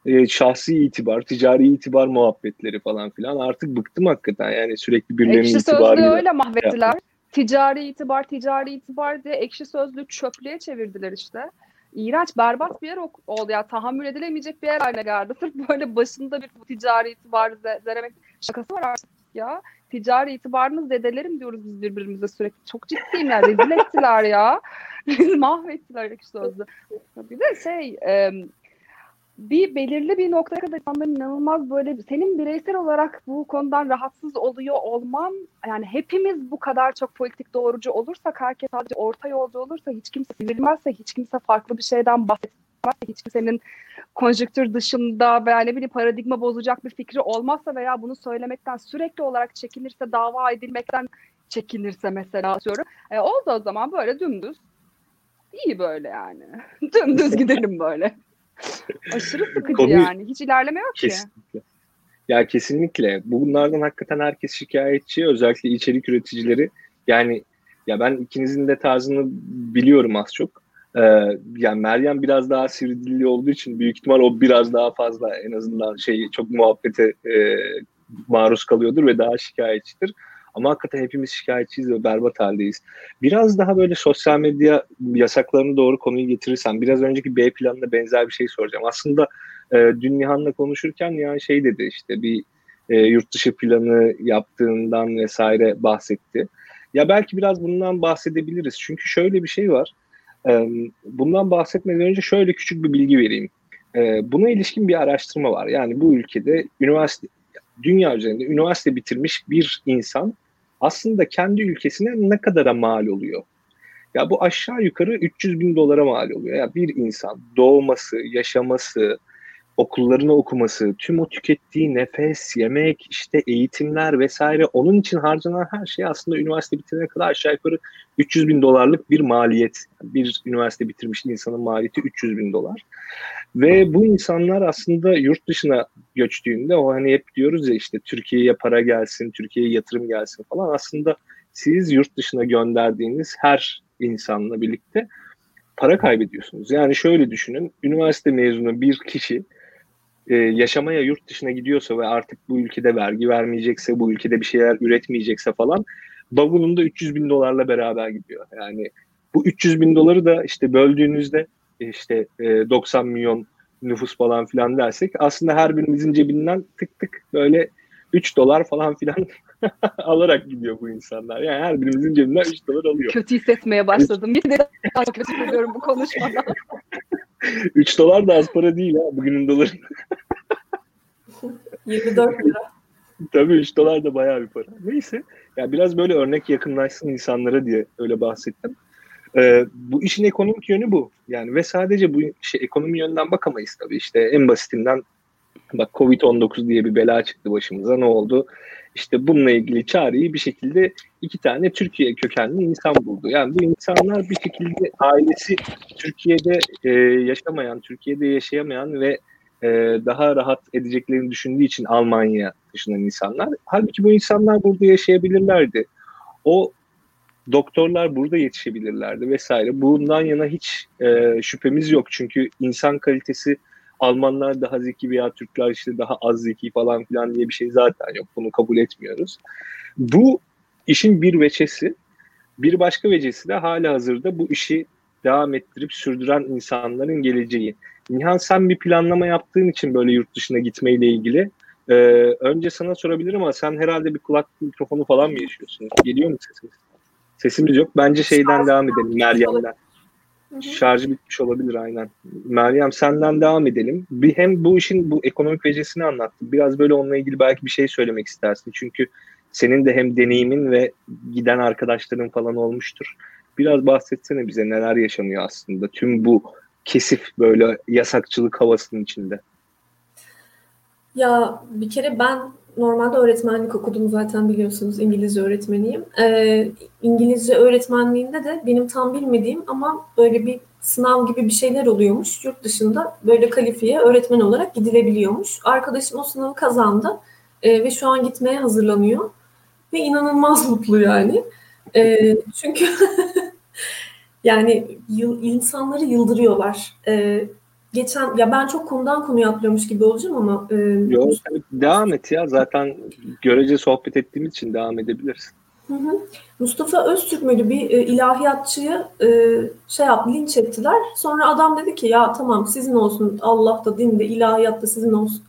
e, şahsi itibar, ticari itibar muhabbetleri falan filan. Artık bıktım hakikaten yani sürekli birilerinin ekşi itibarıyla. Ekşi öyle mahvettiler. Yapmak. Ticari itibar, ticari itibar diye ekşi sözlüğü çöplüğe çevirdiler işte. İğrenç, berbat bir yer oldu ya. Tahammül edilemeyecek bir yer haline geldi. (laughs) Sırf böyle başında bir ticari itibar zeremek şakası var artık ya ticari itibarınız dedelerim diyoruz biz birbirimize sürekli. Çok ciddiyim ya. Rezil ettiler ya. (laughs) Mahvettiler ekşi sözlü. Bir de şey bir belirli bir noktaya kadar insanların inanılmaz böyle senin bireysel olarak bu konudan rahatsız oluyor olman yani hepimiz bu kadar çok politik doğrucu olursak herkes sadece orta yolda olursa hiç kimse sinirlenmezse hiç kimse farklı bir şeyden bahsetmezse hiç kimsenin konjüktür dışında veya ne bileyim paradigma bozacak bir fikri olmazsa veya bunu söylemekten sürekli olarak çekinirse dava edilmekten çekinirse mesela atıyorum. E, oldu o zaman böyle dümdüz iyi böyle yani. (laughs) dümdüz (laughs) gidelim böyle. Aşırı sıkıcı Konu, yani. Hiç ilerleme yok kesinlikle. ki. Ya kesinlikle. Bunlardan hakikaten herkes şikayetçi. Özellikle içerik üreticileri. Yani ya ben ikinizin de tarzını biliyorum az çok. Ee, yani Meryem biraz daha sivri dilli olduğu için büyük ihtimal o biraz daha fazla en azından şey çok muhabbete e, maruz kalıyordur ve daha şikayetçidir. Ama hakikaten hepimiz şikayetçiyiz ve berbat haldeyiz. Biraz daha böyle sosyal medya yasaklarını doğru konuyu getirirsen biraz önceki B planına benzer bir şey soracağım. Aslında e, dün Nihan'la konuşurken Nihan şey dedi işte bir e, yurt dışı planı yaptığından vesaire bahsetti. Ya belki biraz bundan bahsedebiliriz. Çünkü şöyle bir şey var. E, bundan bahsetmeden önce şöyle küçük bir bilgi vereyim. E, buna ilişkin bir araştırma var. Yani bu ülkede üniversite dünya üzerinde üniversite bitirmiş bir insan aslında kendi ülkesine ne kadara mal oluyor? Ya bu aşağı yukarı 300 bin dolara mal oluyor. Ya bir insan doğması, yaşaması, okullarını okuması, tüm o tükettiği nefes, yemek, işte eğitimler vesaire onun için harcanan her şey aslında üniversite bitirene kadar aşağı yukarı 300 bin dolarlık bir maliyet. Bir üniversite bitirmiş insanın maliyeti 300 bin dolar. Ve bu insanlar aslında yurt dışına göçtüğünde o hani hep diyoruz ya işte Türkiye'ye para gelsin, Türkiye'ye yatırım gelsin falan. Aslında siz yurt dışına gönderdiğiniz her insanla birlikte para kaybediyorsunuz. Yani şöyle düşünün, üniversite mezunu bir kişi e, yaşamaya yurt dışına gidiyorsa ve artık bu ülkede vergi vermeyecekse, bu ülkede bir şeyler üretmeyecekse falan bavulunda 300 bin dolarla beraber gidiyor. Yani bu 300 bin doları da işte böldüğünüzde işte e, 90 milyon nüfus falan filan dersek aslında her birimizin cebinden tık tık böyle 3 dolar falan filan (laughs) alarak gidiyor bu insanlar. Yani her birimizin cebinden 3 dolar alıyor. Kötü hissetmeye başladım. Bir de daha kötü hissediyorum bu konuşmadan. (laughs) (laughs) 3 dolar da az para değil ha bugünün doları. (laughs) 24 lira. Tabii 3 dolar da bayağı bir para. Neyse. Ya biraz böyle örnek yakınlaşsın insanlara diye öyle bahsettim. Ee, bu işin ekonomik yönü bu. Yani ve sadece bu şey ekonomi yönden bakamayız tabii. İşte en basitinden bak Covid-19 diye bir bela çıktı başımıza. Ne oldu? İşte bununla ilgili çareyi bir şekilde iki tane Türkiye kökenli insan buldu. Yani bu insanlar bir şekilde ailesi Türkiye'de e, yaşamayan, Türkiye'de yaşayamayan ve e, daha rahat edeceklerini düşündüğü için Almanya taşınan insanlar. Halbuki bu insanlar burada yaşayabilirlerdi. O doktorlar burada yetişebilirlerdi vesaire. Bundan yana hiç e, şüphemiz yok. Çünkü insan kalitesi Almanlar daha zeki veya Türkler işte daha az zeki falan filan diye bir şey zaten yok. Bunu kabul etmiyoruz. Bu işin bir veçesi. Bir başka vecesi de hala hazırda bu işi devam ettirip sürdüren insanların geleceği. Nihan sen bir planlama yaptığın için böyle yurt dışına gitmeyle ilgili. Ee, önce sana sorabilirim ama sen herhalde bir kulak mikrofonu falan mı yaşıyorsun? Geliyor mu sesimiz? Sesimiz yok. Bence şeyden devam edelim Meryem'den. Şarjı bitmiş olabilir aynen. Meryem senden devam edelim. Bir hem bu işin bu ekonomik vecesini anlattın. Biraz böyle onunla ilgili belki bir şey söylemek istersin. Çünkü senin de hem deneyimin ve giden arkadaşların falan olmuştur. Biraz bahsetsene bize neler yaşanıyor aslında tüm bu kesif böyle yasakçılık havasının içinde. Ya bir kere ben normalde öğretmenlik okudum zaten biliyorsunuz İngilizce öğretmeniyim. Ee, İngilizce öğretmenliğinde de benim tam bilmediğim ama böyle bir sınav gibi bir şeyler oluyormuş. Yurt dışında böyle kalifiye öğretmen olarak gidilebiliyormuş. Arkadaşım o sınavı kazandı e, ve şu an gitmeye hazırlanıyor. Ve inanılmaz (laughs) mutlu yani. E, çünkü (laughs) yani yıl, insanları yıldırıyorlar. E, geçen ya ben çok konudan konuya atlıyormuş gibi olacağım ama e, Yok, devam et ya zaten görece sohbet ettiğimiz için devam edebiliriz. Hı hı. Mustafa Öztürk müydü bir e, ilahiyatçıyı e, şey yap linç ettiler. Sonra adam dedi ki ya tamam sizin olsun Allah da din de ilahiyat da sizin olsun.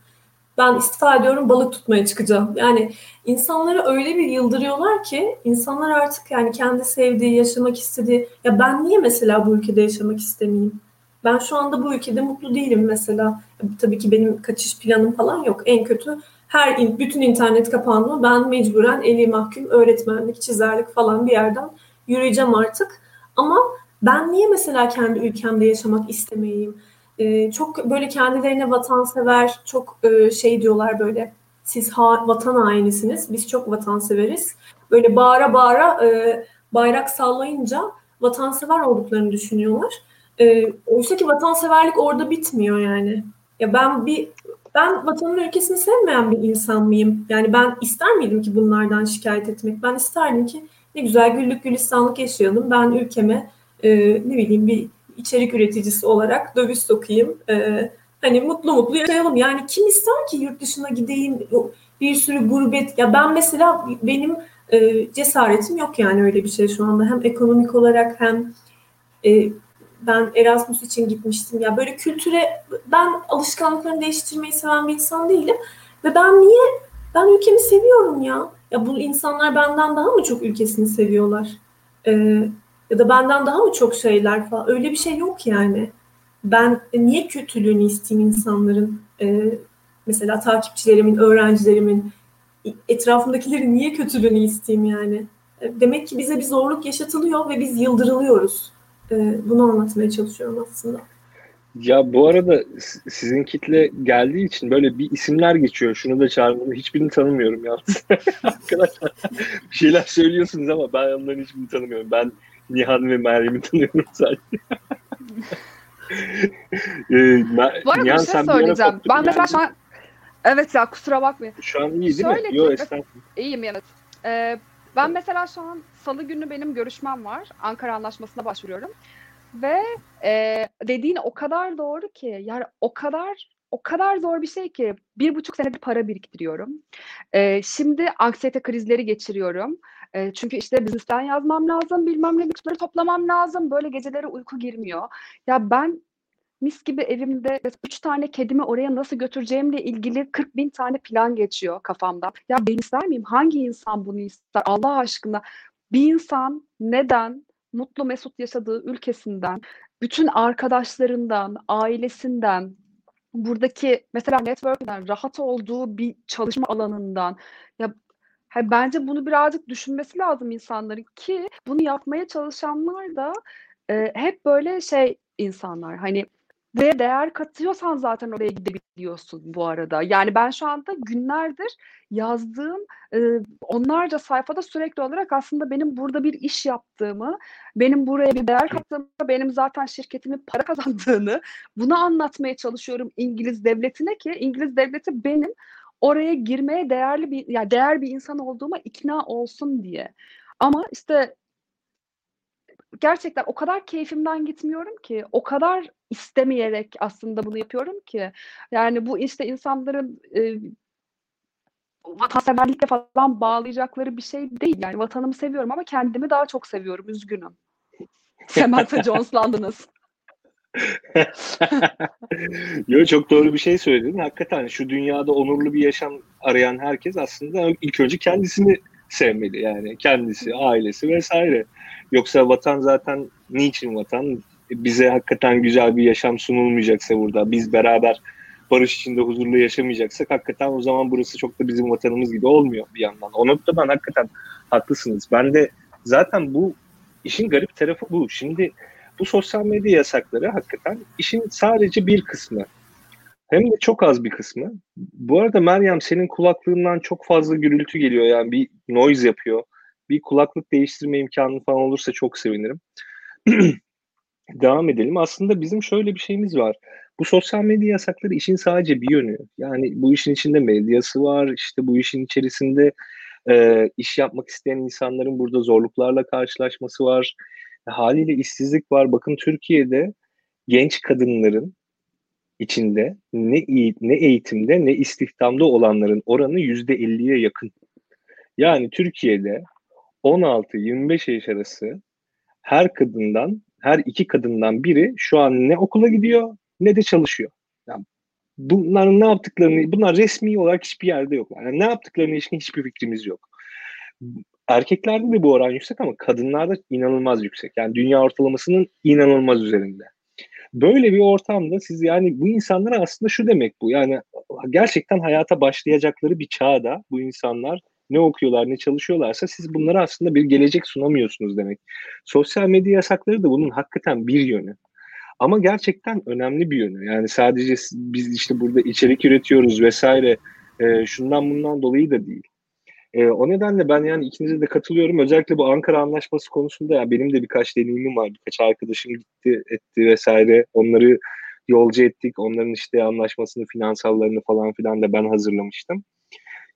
Ben istifa ediyorum balık tutmaya çıkacağım. Yani insanları öyle bir yıldırıyorlar ki insanlar artık yani kendi sevdiği, yaşamak istediği ya ben niye mesela bu ülkede yaşamak istemeyeyim? Ben şu anda bu ülkede mutlu değilim mesela. Tabii ki benim kaçış planım falan yok. En kötü her bütün internet kapanma ben mecburen eli mahkum öğretmenlik, çizerlik falan bir yerden yürüyeceğim artık. Ama ben niye mesela kendi ülkemde yaşamak istemeyeyim? Ee, çok böyle kendilerine vatansever, çok e, şey diyorlar böyle siz ha, vatan hainisiniz, biz çok vatanseveriz. Böyle bağıra bağıra e, bayrak sallayınca vatansever olduklarını düşünüyorlar. E, oysa ki vatanseverlik orada bitmiyor yani. Ya ben bir ben vatanın ülkesini sevmeyen bir insan mıyım? Yani ben ister miydim ki bunlardan şikayet etmek? Ben isterdim ki ne güzel güllük gülistanlık yaşayalım. Ben ülkeme e, ne bileyim bir içerik üreticisi olarak döviz sokayım. E, hani mutlu mutlu yaşayalım. Yani kim ister ki yurt dışına gideyim bir sürü gurbet. Ya ben mesela benim e, cesaretim yok yani öyle bir şey şu anda. Hem ekonomik olarak hem e, ben Erasmus için gitmiştim. Ya böyle kültüre ben alışkanlıklarını değiştirmeyi seven bir insan değilim. Ve ben niye ben ülkemi seviyorum ya. Ya bu insanlar benden daha mı çok ülkesini seviyorlar? Ee, ya da benden daha mı çok şeyler falan. Öyle bir şey yok yani. Ben niye kötülüğünü isteyeyim insanların? Ee, mesela takipçilerimin, öğrencilerimin, etrafımdakilerin niye kötülüğünü isteyeyim yani? Demek ki bize bir zorluk yaşatılıyor ve biz yıldırılıyoruz. Ee, bunu anlatmaya çalışıyorum aslında. Ya bu arada sizin kitle geldiği için böyle bir isimler geçiyor. Şunu da çağırmalı. Hiçbirini tanımıyorum yalnız. (laughs) Arkadaşlar bir şeyler söylüyorsunuz ama ben onların hiçbirini tanımıyorum. Ben Nihan ve Meryem'i tanıyorum sadece. (laughs) ee, Bu arada Nihan, bir şey söyleyeceğim. Ben mesela şu an Evet ya kusura bakmayın. Şu an iyi değil Şöyle mi? Yok estağfurullah. İyiyim evet. Ee, ben mesela şu an salı günü benim görüşmem var. Ankara Anlaşması'na başvuruyorum. Ve e, dediğin o kadar doğru ki yani o kadar o kadar zor bir şey ki bir buçuk senedir para biriktiriyorum. E, şimdi anksiyete krizleri geçiriyorum. E, çünkü işte biznesten yazmam lazım, bilmem ne bütçeleri toplamam lazım. Böyle gecelere uyku girmiyor. Ya ben mis gibi evimde üç tane kedimi oraya nasıl götüreceğimle ilgili 40 bin tane plan geçiyor kafamda. Ya ben ister miyim? Hangi insan bunu ister? Allah aşkına bir insan neden mutlu mesut yaşadığı ülkesinden, bütün arkadaşlarından, ailesinden, buradaki mesela network'den rahat olduğu bir çalışma alanından ya bence bunu birazcık düşünmesi lazım insanların ki bunu yapmaya çalışanlar da e, hep böyle şey insanlar hani ve değer katıyorsan zaten oraya gidebiliyorsun bu arada. Yani ben şu anda günlerdir yazdığım e, onlarca sayfada sürekli olarak aslında benim burada bir iş yaptığımı, benim buraya bir değer kattığımı, benim zaten şirketimin para (laughs) kazandığını bunu anlatmaya çalışıyorum İngiliz devletine ki İngiliz devleti benim oraya girmeye değerli bir yani değer bir insan olduğuma ikna olsun diye. Ama işte gerçekten o kadar keyfimden gitmiyorum ki, o kadar istemeyerek aslında bunu yapıyorum ki. Yani bu işte insanların e, vatanseverlikle falan bağlayacakları bir şey değil. Yani vatanımı seviyorum ama kendimi daha çok seviyorum. Üzgünüm. (laughs) Samantha Jones'landınız. (laughs) Yo çok doğru bir şey söyledin. Hakikaten şu dünyada onurlu bir yaşam arayan herkes aslında ilk önce kendisini sevmeli. Yani kendisi, ailesi vesaire. Yoksa vatan zaten niçin vatan? Bize hakikaten güzel bir yaşam sunulmayacaksa burada, biz beraber barış içinde huzurlu yaşamayacaksak hakikaten o zaman burası çok da bizim vatanımız gibi olmuyor bir yandan. O noktadan hakikaten haklısınız. Ben de zaten bu işin garip tarafı bu. Şimdi bu sosyal medya yasakları hakikaten işin sadece bir kısmı. Hem de çok az bir kısmı. Bu arada Meryem senin kulaklığından çok fazla gürültü geliyor yani bir noise yapıyor bir kulaklık değiştirme imkanı falan olursa çok sevinirim. (clears throat) Devam edelim. Aslında bizim şöyle bir şeyimiz var. Bu sosyal medya yasakları işin sadece bir yönü. Yani bu işin içinde medyası var. İşte bu işin içerisinde e, iş yapmak isteyen insanların burada zorluklarla karşılaşması var. Haliyle işsizlik var. Bakın Türkiye'de genç kadınların içinde ne ne eğitimde ne istihdamda olanların oranı yüzde 50'ye yakın. Yani Türkiye'de 16-25 yaş arası her kadından, her iki kadından biri şu an ne okula gidiyor ne de çalışıyor. Yani bunların ne yaptıklarını, bunlar resmi olarak hiçbir yerde yok. Yani ne yaptıklarını ilişkin hiçbir fikrimiz yok. Erkeklerde de bu oran yüksek ama kadınlarda inanılmaz yüksek. Yani dünya ortalamasının inanılmaz üzerinde. Böyle bir ortamda siz yani bu insanlara aslında şu demek bu. Yani gerçekten hayata başlayacakları bir çağda bu insanlar ne okuyorlar, ne çalışıyorlarsa siz bunlara aslında bir gelecek sunamıyorsunuz demek. Sosyal medya yasakları da bunun hakikaten bir yönü. Ama gerçekten önemli bir yönü. Yani sadece biz işte burada içerik üretiyoruz vesaire e, şundan bundan dolayı da değil. E, o nedenle ben yani ikinize de katılıyorum. Özellikle bu Ankara Anlaşması konusunda ya benim de birkaç deneyimim var. Birkaç arkadaşım gitti, etti vesaire. Onları yolcu ettik. Onların işte anlaşmasını, finansallarını falan filan da ben hazırlamıştım.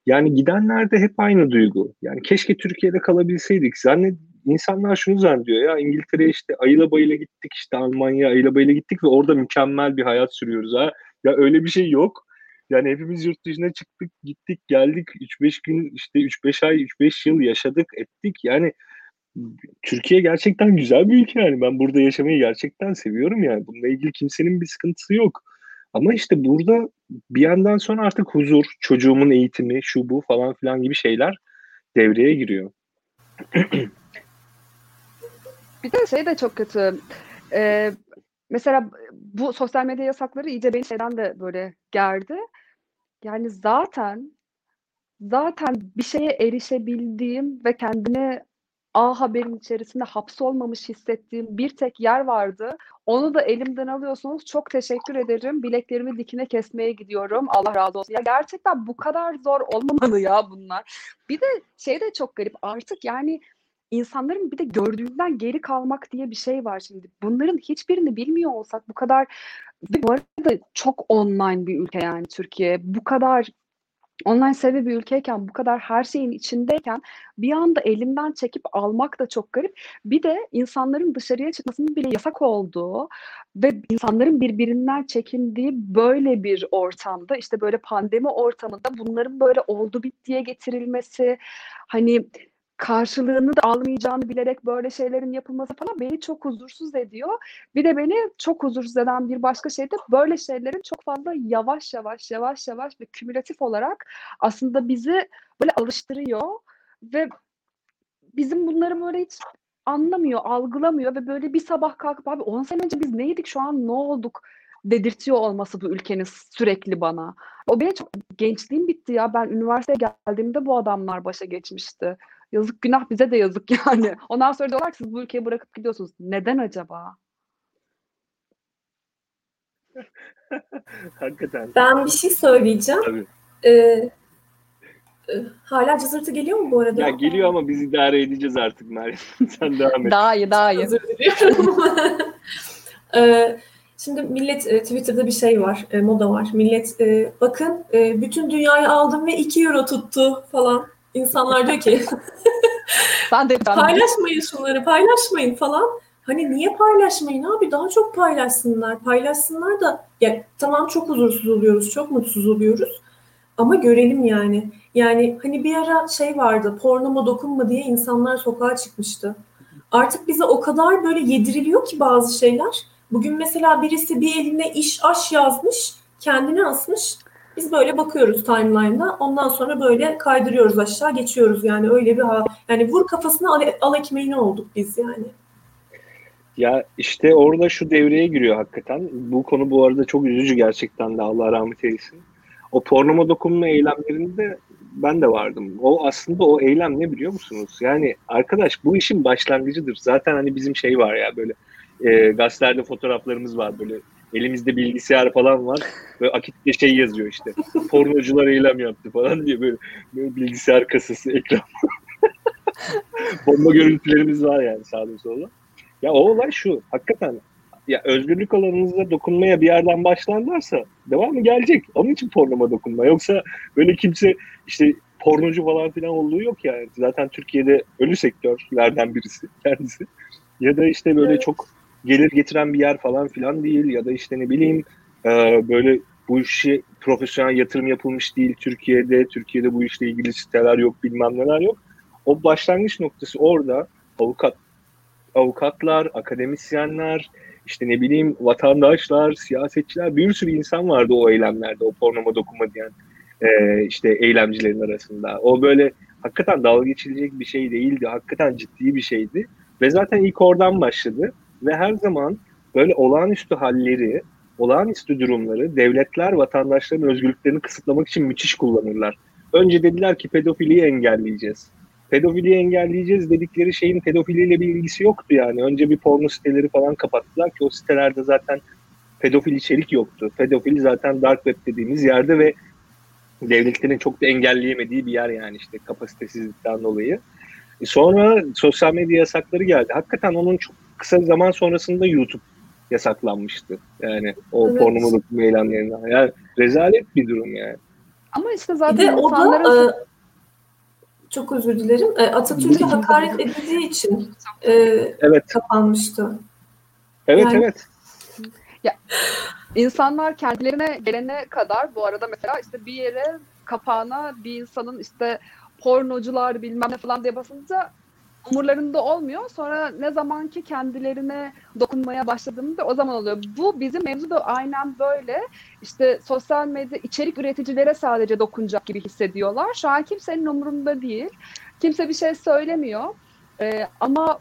Yani gidenlerde hep aynı duygu. Yani keşke Türkiye'de kalabilseydik. Zannet insanlar şunu zannediyor ya İngiltere'ye işte ayıla bayıla gittik işte Almanya ayıla bayıla gittik ve orada mükemmel bir hayat sürüyoruz ha. Ya öyle bir şey yok. Yani hepimiz yurt dışına çıktık, gittik, geldik. 3-5 gün işte 3-5 ay, 3-5 yıl yaşadık, ettik. Yani Türkiye gerçekten güzel bir ülke yani. Ben burada yaşamayı gerçekten seviyorum yani. Bununla ilgili kimsenin bir sıkıntısı yok. Ama işte burada bir yandan sonra artık huzur, çocuğumun eğitimi, şu bu falan filan gibi şeyler devreye giriyor. bir de şey de çok kötü. Ee, mesela bu sosyal medya yasakları iyice beni şeyden de böyle gerdi. Yani zaten zaten bir şeye erişebildiğim ve kendine A Haber'in içerisinde hapsolmamış hissettiğim bir tek yer vardı. Onu da elimden alıyorsunuz. Çok teşekkür ederim. Bileklerimi dikine kesmeye gidiyorum. Allah razı olsun. Ya gerçekten bu kadar zor olmamalı ya bunlar. Bir de şey de çok garip. Artık yani insanların bir de gördüğünden geri kalmak diye bir şey var şimdi. Bunların hiçbirini bilmiyor olsak bu kadar ve bu arada çok online bir ülke yani Türkiye. Bu kadar online seviye bir ülkeyken bu kadar her şeyin içindeyken bir anda elinden çekip almak da çok garip. Bir de insanların dışarıya çıkmasının bile yasak olduğu ve insanların birbirinden çekindiği böyle bir ortamda işte böyle pandemi ortamında bunların böyle oldu bittiye getirilmesi hani karşılığını da almayacağını bilerek böyle şeylerin yapılması falan beni çok huzursuz ediyor. Bir de beni çok huzursuz eden bir başka şey de böyle şeylerin çok fazla yavaş yavaş yavaş yavaş ve kümülatif olarak aslında bizi böyle alıştırıyor ve bizim bunları böyle hiç anlamıyor, algılamıyor ve böyle bir sabah kalkıp abi 10 sene önce biz neydik şu an ne olduk dedirtiyor olması bu ülkenin sürekli bana. O benim çok gençliğim bitti ya. Ben üniversiteye geldiğimde bu adamlar başa geçmişti. Yazık günah bize de yazık yani. (laughs) Ondan sonra diyorlar ki siz bu ülkeyi bırakıp gidiyorsunuz. Neden acaba? (laughs) Hakikaten. Ben bir şey söyleyeceğim. Tabii. Ee, e, hala cızırtı geliyor mu bu arada? Ya geliyor ama biz idare edeceğiz artık Meryem. (laughs) Sen devam et. Daha iyi, daha iyi. Özür diliyorum. ee, şimdi millet e, Twitter'da bir şey var, e, moda var. Millet e, bakın bütün dünyayı aldım ve 2 euro tuttu falan. İnsanlar diyor ki (laughs) ben de paylaşmayın şunları paylaşmayın falan. Hani niye paylaşmayın abi daha çok paylaşsınlar paylaşsınlar da ya tamam çok huzursuz oluyoruz çok mutsuz oluyoruz ama görelim yani. Yani hani bir ara şey vardı pornoma dokunma diye insanlar sokağa çıkmıştı. Artık bize o kadar böyle yediriliyor ki bazı şeyler. Bugün mesela birisi bir eline iş aş yazmış kendini asmış biz böyle bakıyoruz timeline'da. Ondan sonra böyle kaydırıyoruz aşağı geçiyoruz yani öyle bir ha yani vur kafasına al, al ekmeğini olduk biz yani. Ya işte orada şu devreye giriyor hakikaten. Bu konu bu arada çok üzücü gerçekten de Allah rahmet eylesin. O pornoma dokunma eylemlerinde ben de vardım. O aslında o eylem ne biliyor musunuz? Yani arkadaş bu işin başlangıcıdır. Zaten hani bizim şey var ya böyle e, gazetelerde fotoğraflarımız var böyle elimizde bilgisayar falan var. ve akitte şey yazıyor işte. Pornocular eylem yaptı falan diye böyle, böyle bilgisayar kasası, ekran. (laughs) Bomba görüntülerimiz var yani sağda solda. Ya o olay şu. Hakikaten ya özgürlük alanınızda dokunmaya bir yerden başlarlarsa devamı gelecek. Onun için pornoma dokunma. Yoksa böyle kimse işte pornocu falan filan olduğu yok yani. Zaten Türkiye'de ölü sektörlerden birisi kendisi. Ya da işte böyle evet. çok gelir getiren bir yer falan filan değil ya da işte ne bileyim e, böyle bu işi profesyonel yatırım yapılmış değil Türkiye'de. Türkiye'de bu işle ilgili siteler yok bilmem neler yok. O başlangıç noktası orada avukat avukatlar, akademisyenler, işte ne bileyim vatandaşlar, siyasetçiler bir sürü insan vardı o eylemlerde, o pornoma dokunma diyen e, işte eylemcilerin arasında. O böyle hakikaten dalga geçilecek bir şey değildi. Hakikaten ciddi bir şeydi. Ve zaten ilk oradan başladı. Ve her zaman böyle olağanüstü halleri, olağanüstü durumları devletler vatandaşların özgürlüklerini kısıtlamak için müthiş kullanırlar. Önce dediler ki pedofiliyi engelleyeceğiz. Pedofiliyi engelleyeceğiz dedikleri şeyin pedofiliyle bir ilgisi yoktu yani. Önce bir porno siteleri falan kapattılar ki o sitelerde zaten pedofil içerik yoktu. Pedofil zaten dark web dediğimiz yerde ve devletlerin çok da engelleyemediği bir yer yani işte kapasitesizlikten dolayı. E sonra sosyal medya yasakları geldi. Hakikaten onun çok kısa zaman sonrasında YouTube yasaklanmıştı. Yani o evet. pornomoluk meylanlarından. Yani rezalet bir durum yani. Ama işte zaten bir de insanların... O da, e, çok özür dilerim. E, Atatürk'e hakaret edildiği için e, evet. kapanmıştı. Evet yani, evet. Ya, insanlar kendilerine gelene kadar bu arada mesela işte bir yere kapağına bir insanın işte pornocular bilmem ne falan diye basınca umurlarında olmuyor. Sonra ne zaman ki kendilerine dokunmaya başladığında o zaman oluyor. Bu bizim mevzu da aynen böyle. İşte sosyal medya içerik üreticilere sadece dokunacak gibi hissediyorlar. Şu an kimsenin umurunda değil. Kimse bir şey söylemiyor. Ee, ama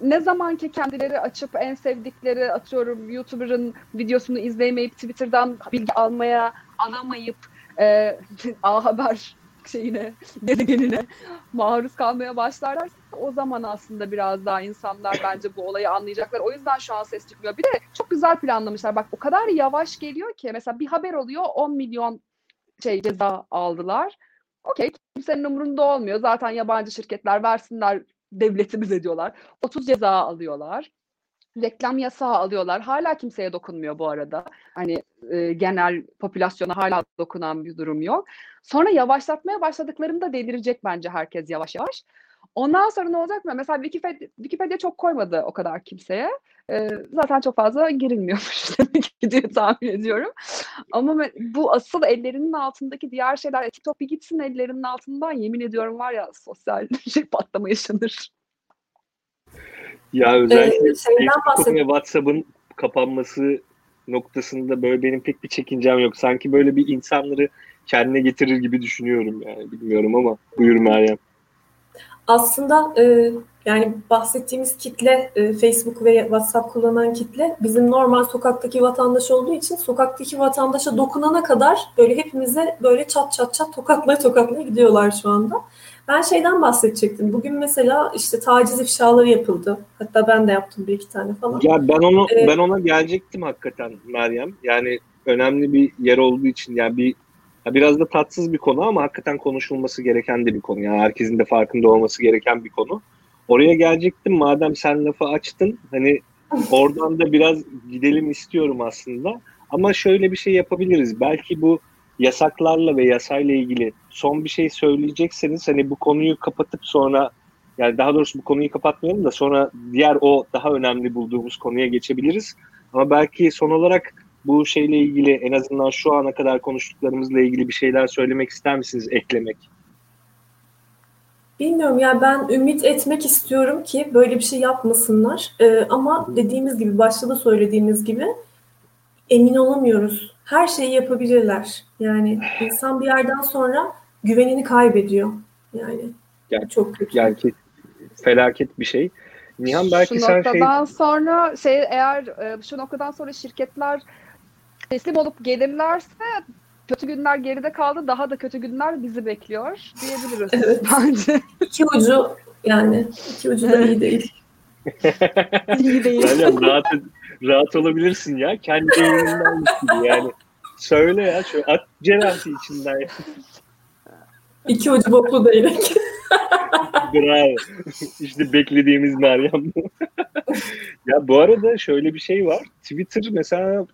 ne zaman ki kendileri açıp en sevdikleri atıyorum YouTuber'ın videosunu izleyemeyip Twitter'dan bilgi almaya alamayıp e, (laughs) A Haber şeyine, (laughs) gezegenine maruz kalmaya başlarlar. O zaman aslında biraz daha insanlar bence bu olayı anlayacaklar. O yüzden şu an ses çıkmıyor. Bir de çok güzel planlamışlar. Bak o kadar yavaş geliyor ki mesela bir haber oluyor 10 milyon şey ceza aldılar. Okey kimsenin umurunda olmuyor. Zaten yabancı şirketler versinler devletimiz ediyorlar. 30 ceza alıyorlar reklam yasağı alıyorlar. Hala kimseye dokunmuyor bu arada. Hani e, genel popülasyona hala dokunan bir durum yok. Sonra yavaşlatmaya başladıklarında delirecek bence herkes yavaş yavaş. Ondan sonra ne olacak mı? Mesela Wikipedia, Wikipedia çok koymadı o kadar kimseye. Ee, zaten çok fazla girilmiyormuş (laughs) demek diye tahmin ediyorum. Ama bu asıl ellerinin altındaki diğer şeyler, e, TikTok bir gitsin ellerinin altından yemin ediyorum var ya sosyal (laughs) şey patlama yaşanır. Ya özellikle ee, Facebook'un ve WhatsApp'ın kapanması noktasında böyle benim pek bir çekincem yok. Sanki böyle bir insanları kendine getirir gibi düşünüyorum yani bilmiyorum ama buyur Meryem. Aslında e, yani bahsettiğimiz kitle e, Facebook ve WhatsApp kullanan kitle bizim normal sokaktaki vatandaş olduğu için sokaktaki vatandaşa dokunana kadar böyle hepimize böyle çat çat çat tokatlaya tokatlaya gidiyorlar şu anda. Ben şeyden bahsedecektim. Bugün mesela işte taciz ifşaları yapıldı. Hatta ben de yaptım bir iki tane falan. Ya ben onu ee, ben ona gelecektim hakikaten Meryem. Yani önemli bir yer olduğu için yani bir biraz da tatsız bir konu ama hakikaten konuşulması gereken de bir konu. Yani herkesin de farkında olması gereken bir konu. Oraya gelecektim madem sen lafı açtın. Hani oradan da biraz gidelim istiyorum aslında. Ama şöyle bir şey yapabiliriz. Belki bu yasaklarla ve yasayla ilgili son bir şey söyleyecekseniz hani bu konuyu kapatıp sonra yani daha doğrusu bu konuyu kapatmayalım da sonra diğer o daha önemli bulduğumuz konuya geçebiliriz. Ama belki son olarak bu şeyle ilgili en azından şu ana kadar konuştuklarımızla ilgili bir şeyler söylemek ister misiniz, eklemek? Bilmiyorum ya ben ümit etmek istiyorum ki böyle bir şey yapmasınlar. Ee, ama dediğimiz gibi başta da söylediğimiz gibi emin olamıyoruz. Her şeyi yapabilirler. Yani insan bir yerden sonra güvenini kaybediyor. Yani, yani çok kötü. Yani felaket bir şey. Nihan belki şu sen şey... sonra şey eğer e, şu noktadan sonra şirketler teslim olup gelirlerse kötü günler geride kaldı. Daha da kötü günler bizi bekliyor diyebiliriz evet. bence. İki ucu yani iki ucu da iyi değil. (laughs) iyi değil. Yani rahat, rahat olabilirsin ya. Kendi evinden gibi yani. Söyle ya. Şöyle at cerrahisi içinden. İki ucu boklu değnek. (laughs) Bravo. İşte beklediğimiz Meryem (laughs) ya bu arada şöyle bir şey var. Twitter mesela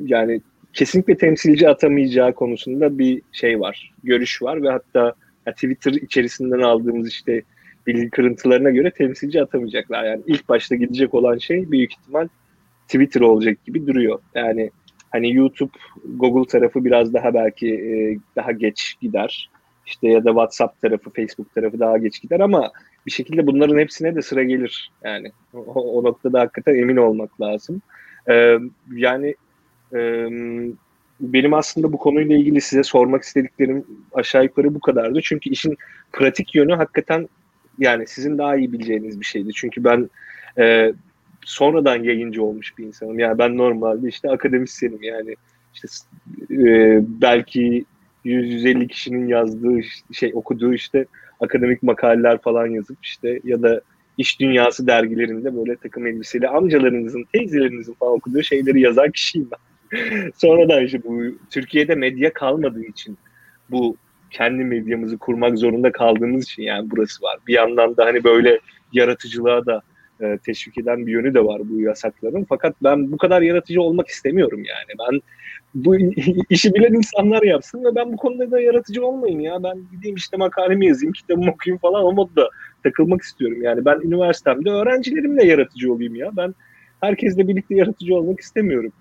yani kesinlikle temsilci atamayacağı konusunda bir şey var. Görüş var ve hatta ya Twitter içerisinden aldığımız işte bilgi kırıntılarına göre temsilci atamayacaklar. Yani ilk başta gidecek olan şey büyük ihtimal Twitter olacak gibi duruyor. Yani hani YouTube, Google tarafı biraz daha belki e, daha geç gider. İşte ya da WhatsApp tarafı, Facebook tarafı daha geç gider ama bir şekilde bunların hepsine de sıra gelir. Yani o, o noktada hakikaten emin olmak lazım. Ee, yani e, benim aslında bu konuyla ilgili size sormak istediklerim aşağı yukarı bu kadardı. Çünkü işin pratik yönü hakikaten yani sizin daha iyi bileceğiniz bir şeydi. Çünkü ben e, sonradan yayıncı olmuş bir insanım. Yani ben normalde işte akademisyenim yani işte e, belki 100-150 kişinin yazdığı şey okuduğu işte akademik makaleler falan yazıp işte ya da iş dünyası dergilerinde böyle takım elbiseli amcalarınızın, teyzelerinizin falan okuduğu şeyleri yazan kişiyim ben. (laughs) Sonradan işte bu Türkiye'de medya kalmadığı için bu kendi medyamızı kurmak zorunda kaldığımız için yani burası var. Bir yandan da hani böyle yaratıcılığa da e, teşvik eden bir yönü de var bu yasakların. Fakat ben bu kadar yaratıcı olmak istemiyorum yani. Ben bu (laughs) işi bilen insanlar yapsın ve ben bu konuda da yaratıcı olmayayım ya. Ben gideyim işte makalemi yazayım, kitabımı okuyayım falan o modda takılmak istiyorum. Yani ben üniversitemde öğrencilerimle yaratıcı olayım ya. Ben herkesle birlikte yaratıcı olmak istemiyorum.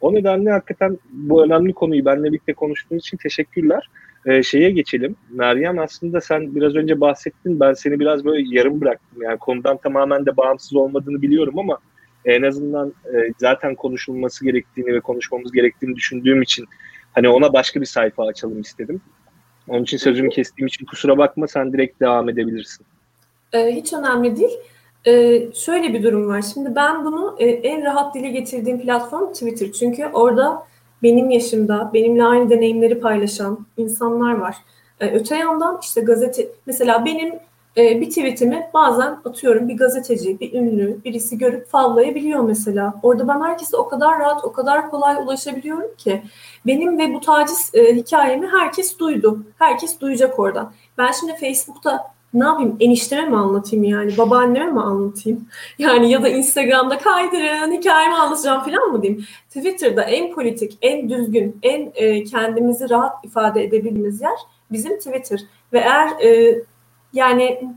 O nedenle hakikaten bu önemli konuyu benimle birlikte konuştuğunuz için teşekkürler. Ee, şeye geçelim. Meryem aslında sen biraz önce bahsettin. Ben seni biraz böyle yarım bıraktım. Yani konudan tamamen de bağımsız olmadığını biliyorum ama en azından e, zaten konuşulması gerektiğini ve konuşmamız gerektiğini düşündüğüm için hani ona başka bir sayfa açalım istedim. Onun için sözümü kestiğim için kusura bakma sen direkt devam edebilirsin. Ee, hiç önemli değil. Ee, şöyle bir durum var. Şimdi ben bunu e, en rahat dile getirdiğim platform Twitter. Çünkü orada benim yaşımda, benimle aynı deneyimleri paylaşan insanlar var. Ee, öte yandan işte gazete, mesela benim e, bir tweetimi bazen atıyorum bir gazeteci, bir ünlü, birisi görüp favlayabiliyor mesela. Orada ben herkese o kadar rahat, o kadar kolay ulaşabiliyorum ki. Benim ve bu taciz e, hikayemi herkes duydu. Herkes duyacak oradan. Ben şimdi Facebook'ta ne yapayım? Enişteme mi anlatayım yani? Babaanneme mi anlatayım? (laughs) Yani ya da Instagram'da kaydırın hikayemi anlatacağım falan mı diyeyim? Twitter'da en politik en düzgün en e, kendimizi rahat ifade edebildiğimiz yer bizim Twitter. Ve eğer e, yani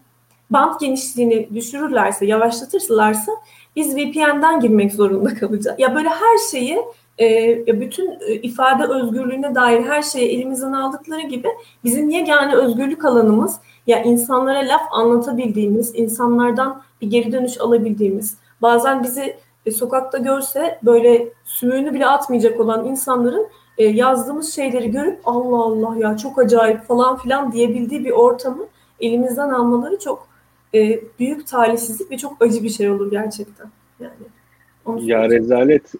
band genişliğini düşürürlerse yavaşlatırlarsa biz VPN'den girmek zorunda kalacağız. Ya böyle her şeyi e, bütün e, ifade özgürlüğüne dair her şeyi elimizden aldıkları gibi bizim yegane özgürlük alanımız ya insanlara laf anlatabildiğimiz, insanlardan bir geri dönüş alabildiğimiz, bazen bizi e, sokakta görse böyle sümüğünü bile atmayacak olan insanların e, yazdığımız şeyleri görüp Allah Allah ya çok acayip falan filan diyebildiği bir ortamı elimizden almaları çok e, büyük talihsizlik ve çok acı bir şey olur gerçekten. Yani. Ya rezalet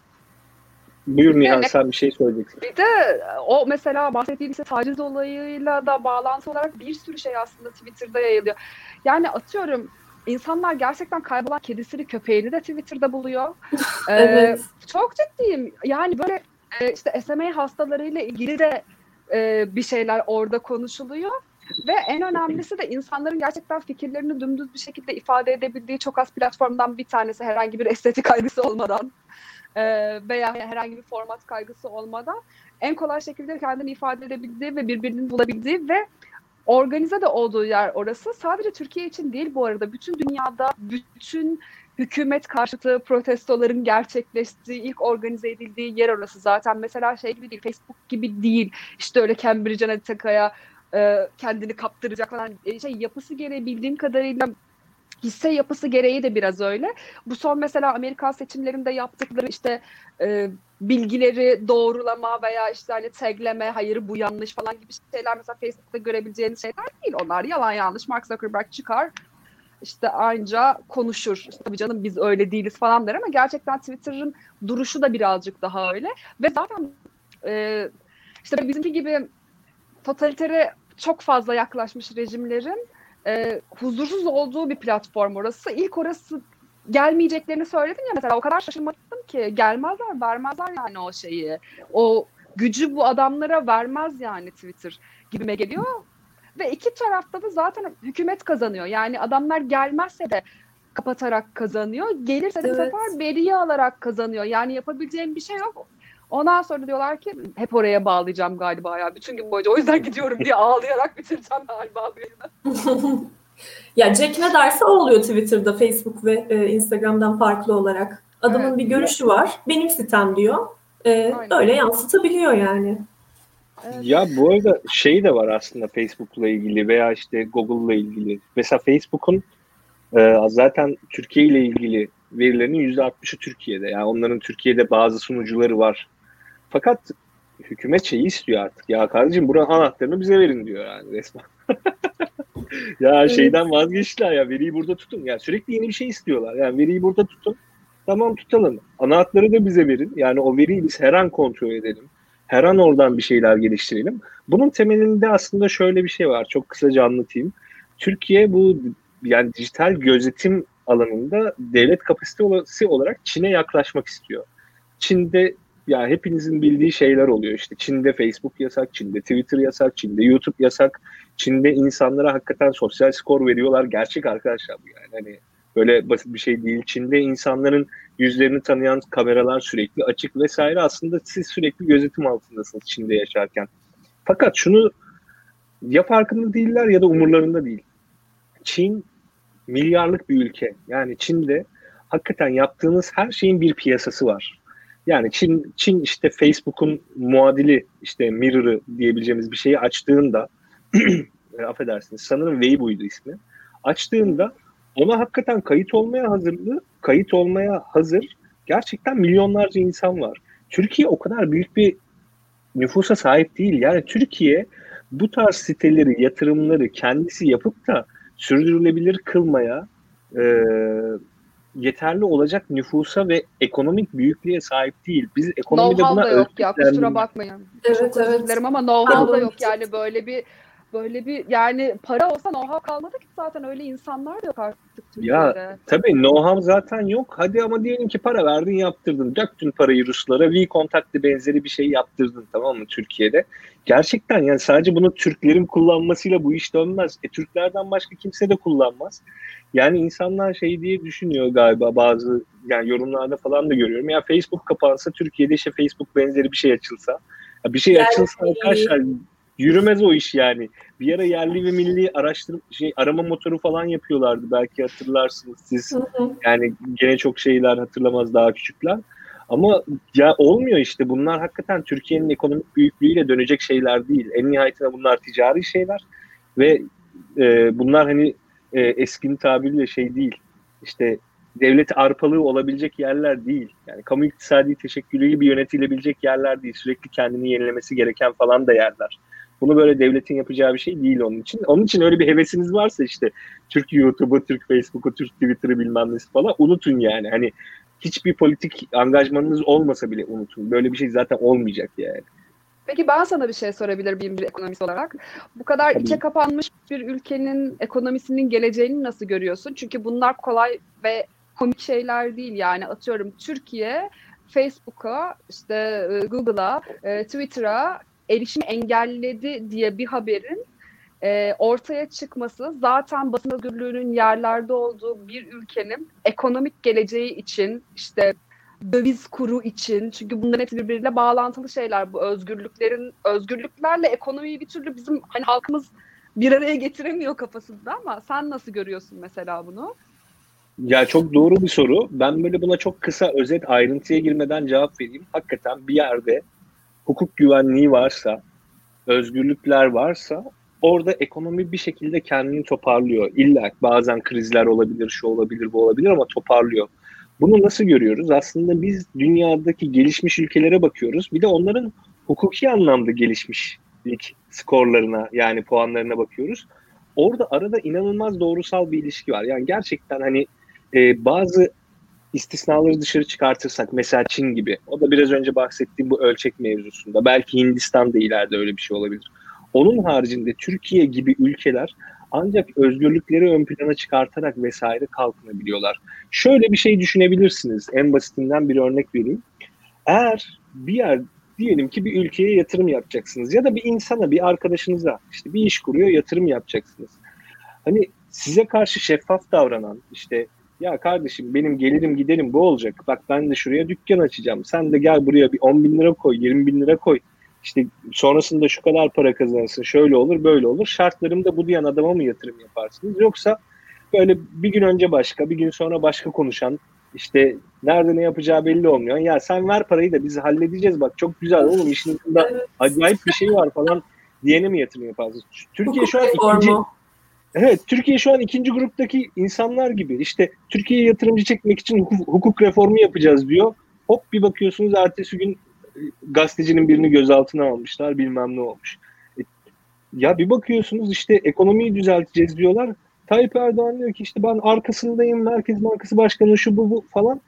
Buyur Nihan yani, sen bir şey söyleyeceksin. Bir de o mesela bahsettiğim işte taciz olayıyla da bağlantı olarak bir sürü şey aslında Twitter'da yayılıyor. Yani atıyorum insanlar gerçekten kaybolan kedisini köpeğini de Twitter'da buluyor. (laughs) Ee, evet. Ee, çok ciddiyim. Yani böyle e, işte SMA hastalarıyla ilgili de e, bir şeyler orada konuşuluyor. Ve en önemlisi de insanların gerçekten fikirlerini dümdüz bir şekilde ifade edebildiği çok az platformdan bir tanesi herhangi bir estetik kaygısı olmadan e, veya herhangi bir format kaygısı olmadan en kolay şekilde kendini ifade edebildiği ve birbirini bulabildiği ve organize de olduğu yer orası. Sadece Türkiye için değil bu arada. Bütün dünyada bütün hükümet karşıtı protestoların gerçekleştiği, ilk organize edildiği yer orası. Zaten mesela şey gibi değil, Facebook gibi değil. İşte öyle Cambridge Analytica'ya e, kendini kaptıracak falan e, şey yapısı gereği bildiğim kadarıyla hisse yapısı gereği de biraz öyle. Bu son mesela Amerikan seçimlerinde yaptıkları işte e, bilgileri doğrulama veya işte hani tagleme, hayır bu yanlış falan gibi şeyler mesela Facebook'ta görebileceğiniz şeyler değil. Onlar yalan yanlış. Mark Zuckerberg çıkar işte anca konuşur. İşte, tabii canım biz öyle değiliz falan der ama gerçekten Twitter'ın duruşu da birazcık daha öyle. Ve zaten e, işte bizimki gibi totalitere çok fazla yaklaşmış rejimlerin e, huzursuz olduğu bir platform orası. İlk orası gelmeyeceklerini söyledin ya mesela o kadar şaşırmadım ki gelmezler vermezler yani o şeyi. O gücü bu adamlara vermez yani Twitter gibime geliyor. Ve iki tarafta da zaten hükümet kazanıyor. Yani adamlar gelmezse de kapatarak kazanıyor. Gelirse de evet. sefer veriyi alarak kazanıyor. Yani yapabileceğim bir şey yok. Ondan sonra diyorlar ki hep oraya bağlayacağım galiba ya bütün gün boyunca o yüzden gidiyorum diye ağlayarak bitireceğim galiba bu (laughs) ya Jack ne derse o oluyor Twitter'da, Facebook ve e, Instagram'dan farklı olarak. Adamın evet. bir görüşü var. Benim sitem diyor. E, öyle yansıtabiliyor yani. Ya bu arada şey de var aslında Facebook'la ilgili veya işte Google'la ilgili. Mesela Facebook'un e, zaten Türkiye ile ilgili verilerinin %60'ı Türkiye'de. Yani onların Türkiye'de bazı sunucuları var. Fakat hükümet şeyi istiyor artık. Ya kardeşim buranın anahtarını bize verin diyor yani resmen. (laughs) ya şeyden vazgeçtiler ya veriyi burada tutun. Yani sürekli yeni bir şey istiyorlar. Yani veriyi burada tutun. Tamam tutalım. Ana hatları da bize verin. Yani o veriyi biz her an kontrol edelim. Her an oradan bir şeyler geliştirelim. Bunun temelinde aslında şöyle bir şey var. Çok kısaca anlatayım. Türkiye bu yani dijital gözetim alanında devlet kapasitesi olarak Çin'e yaklaşmak istiyor. Çin'de ya hepinizin bildiği şeyler oluyor işte. Çin'de Facebook yasak, Çin'de Twitter yasak, Çin'de YouTube yasak. Çin'de insanlara hakikaten sosyal skor veriyorlar. Gerçek arkadaşlar bu yani. Hani böyle basit bir şey değil. Çin'de insanların yüzlerini tanıyan kameralar sürekli açık vesaire. Aslında siz sürekli gözetim altındasınız Çin'de yaşarken. Fakat şunu ya farkında değiller ya da umurlarında değil. Çin milyarlık bir ülke. Yani Çin'de hakikaten yaptığınız her şeyin bir piyasası var. Yani Çin, Çin işte Facebook'un muadili işte Mirror'ı diyebileceğimiz bir şeyi açtığında (clears throat) e, affedersiniz sanırım Weibo'ydu ismi. Açtığında ona hakikaten kayıt olmaya hazırlı, kayıt olmaya hazır gerçekten milyonlarca insan var. Türkiye o kadar büyük bir nüfusa sahip değil. Yani Türkiye bu tarz siteleri, yatırımları kendisi yapıp da sürdürülebilir kılmaya e, yeterli olacak nüfusa ve ekonomik büyüklüğe sahip değil. Biz ekonomide know buna da yok ya kusura bakmayın. Evet, Çok özür evet. dilerim ama know-how da yok yani böyle bir böyle bir yani para olsa know-how kalmadı ki zaten öyle insanlar da yok artık Türkiye'de. Tabii know-how zaten yok. Hadi ama diyelim ki para verdin yaptırdın. Döktün parayı Ruslara. V-Contact'lı benzeri bir şey yaptırdın tamam mı Türkiye'de. Gerçekten yani sadece bunu Türklerin kullanmasıyla bu iş dönmez. E Türklerden başka kimse de kullanmaz. Yani insanlar şey diye düşünüyor galiba bazı yani yorumlarda falan da görüyorum. Ya Facebook kapansa Türkiye'de işte Facebook benzeri bir şey açılsa. Ya bir şey Yani- açılsa arkadaşlar yürümez o iş yani. Bir ara yerli ve milli araştırma şey arama motoru falan yapıyorlardı belki hatırlarsınız siz. Hı hı. Yani gene çok şeyler hatırlamaz daha küçükler. Ama ya olmuyor işte bunlar hakikaten Türkiye'nin ekonomik büyüklüğüyle dönecek şeyler değil. En nihayetinde bunlar ticari şeyler ve e, bunlar hani e, eskinin tabiriyle şey değil. İşte devlet arpalığı olabilecek yerler değil. Yani kamu iktisadi teşekkülü gibi yönetilebilecek yerler değil. Sürekli kendini yenilemesi gereken falan da yerler. Bunu böyle devletin yapacağı bir şey değil onun için. Onun için öyle bir hevesiniz varsa işte Türk YouTube'u, Türk Facebook'u, Türk Twitter'ı bilmem nesi falan unutun yani. Hani hiçbir politik angajmanınız olmasa bile unutun. Böyle bir şey zaten olmayacak yani. Peki ben sana bir şey sorabilir miyim bir ekonomist olarak? Bu kadar Tabii. içe kapanmış bir ülkenin ekonomisinin geleceğini nasıl görüyorsun? Çünkü bunlar kolay ve komik şeyler değil yani atıyorum Türkiye Facebook'a, işte e, Google'a, e, Twitter'a erişimi engelledi diye bir haberin e, ortaya çıkması zaten basın özgürlüğünün yerlerde olduğu bir ülkenin ekonomik geleceği için işte döviz kuru için çünkü bunların hepsi birbiriyle bağlantılı şeyler bu özgürlüklerin özgürlüklerle ekonomiyi bir türlü bizim hani halkımız bir araya getiremiyor kafasında ama sen nasıl görüyorsun mesela bunu? Ya çok doğru bir soru. Ben böyle buna çok kısa özet ayrıntıya girmeden cevap vereyim. Hakikaten bir yerde hukuk güvenliği varsa, özgürlükler varsa orada ekonomi bir şekilde kendini toparlıyor. İlla bazen krizler olabilir, şu olabilir, bu olabilir ama toparlıyor. Bunu nasıl görüyoruz? Aslında biz dünyadaki gelişmiş ülkelere bakıyoruz. Bir de onların hukuki anlamda gelişmişlik skorlarına yani puanlarına bakıyoruz. Orada arada inanılmaz doğrusal bir ilişki var. Yani gerçekten hani e, bazı istisnaları dışarı çıkartırsak mesela Çin gibi o da biraz önce bahsettiğim bu ölçek mevzusunda belki Hindistan da ileride öyle bir şey olabilir. Onun haricinde Türkiye gibi ülkeler ancak özgürlükleri ön plana çıkartarak vesaire kalkınabiliyorlar. Şöyle bir şey düşünebilirsiniz. En basitinden bir örnek vereyim. Eğer bir yer diyelim ki bir ülkeye yatırım yapacaksınız ya da bir insana, bir arkadaşınıza işte bir iş kuruyor, yatırım yapacaksınız. Hani size karşı şeffaf davranan işte ya kardeşim benim gelirim giderim bu olacak. Bak ben de şuraya dükkan açacağım. Sen de gel buraya bir 10 bin lira koy, 20 bin lira koy. İşte sonrasında şu kadar para kazanırsın, şöyle olur, böyle olur. Şartlarımda bu diyen adama mı yatırım yaparsınız? Yoksa böyle bir gün önce başka, bir gün sonra başka konuşan, işte nerede ne yapacağı belli olmuyor. Ya sen ver parayı da biz halledeceğiz bak çok güzel oğlum işin içinde Evet. acayip bir şey var falan diyene mi yatırım yaparsınız? Türkiye şu an ikinci, Evet, Türkiye şu an ikinci gruptaki insanlar gibi. İşte Türkiye'ye yatırımcı çekmek için hukuk, hukuk reformu yapacağız diyor. Hop bir bakıyorsunuz ertesi gün gazetecinin birini gözaltına almışlar bilmem ne olmuş. E, ya bir bakıyorsunuz işte ekonomiyi düzelteceğiz diyorlar. Tayyip Erdoğan diyor ki işte ben arkasındayım, Merkez Bankası Başkanı şu bu bu falan.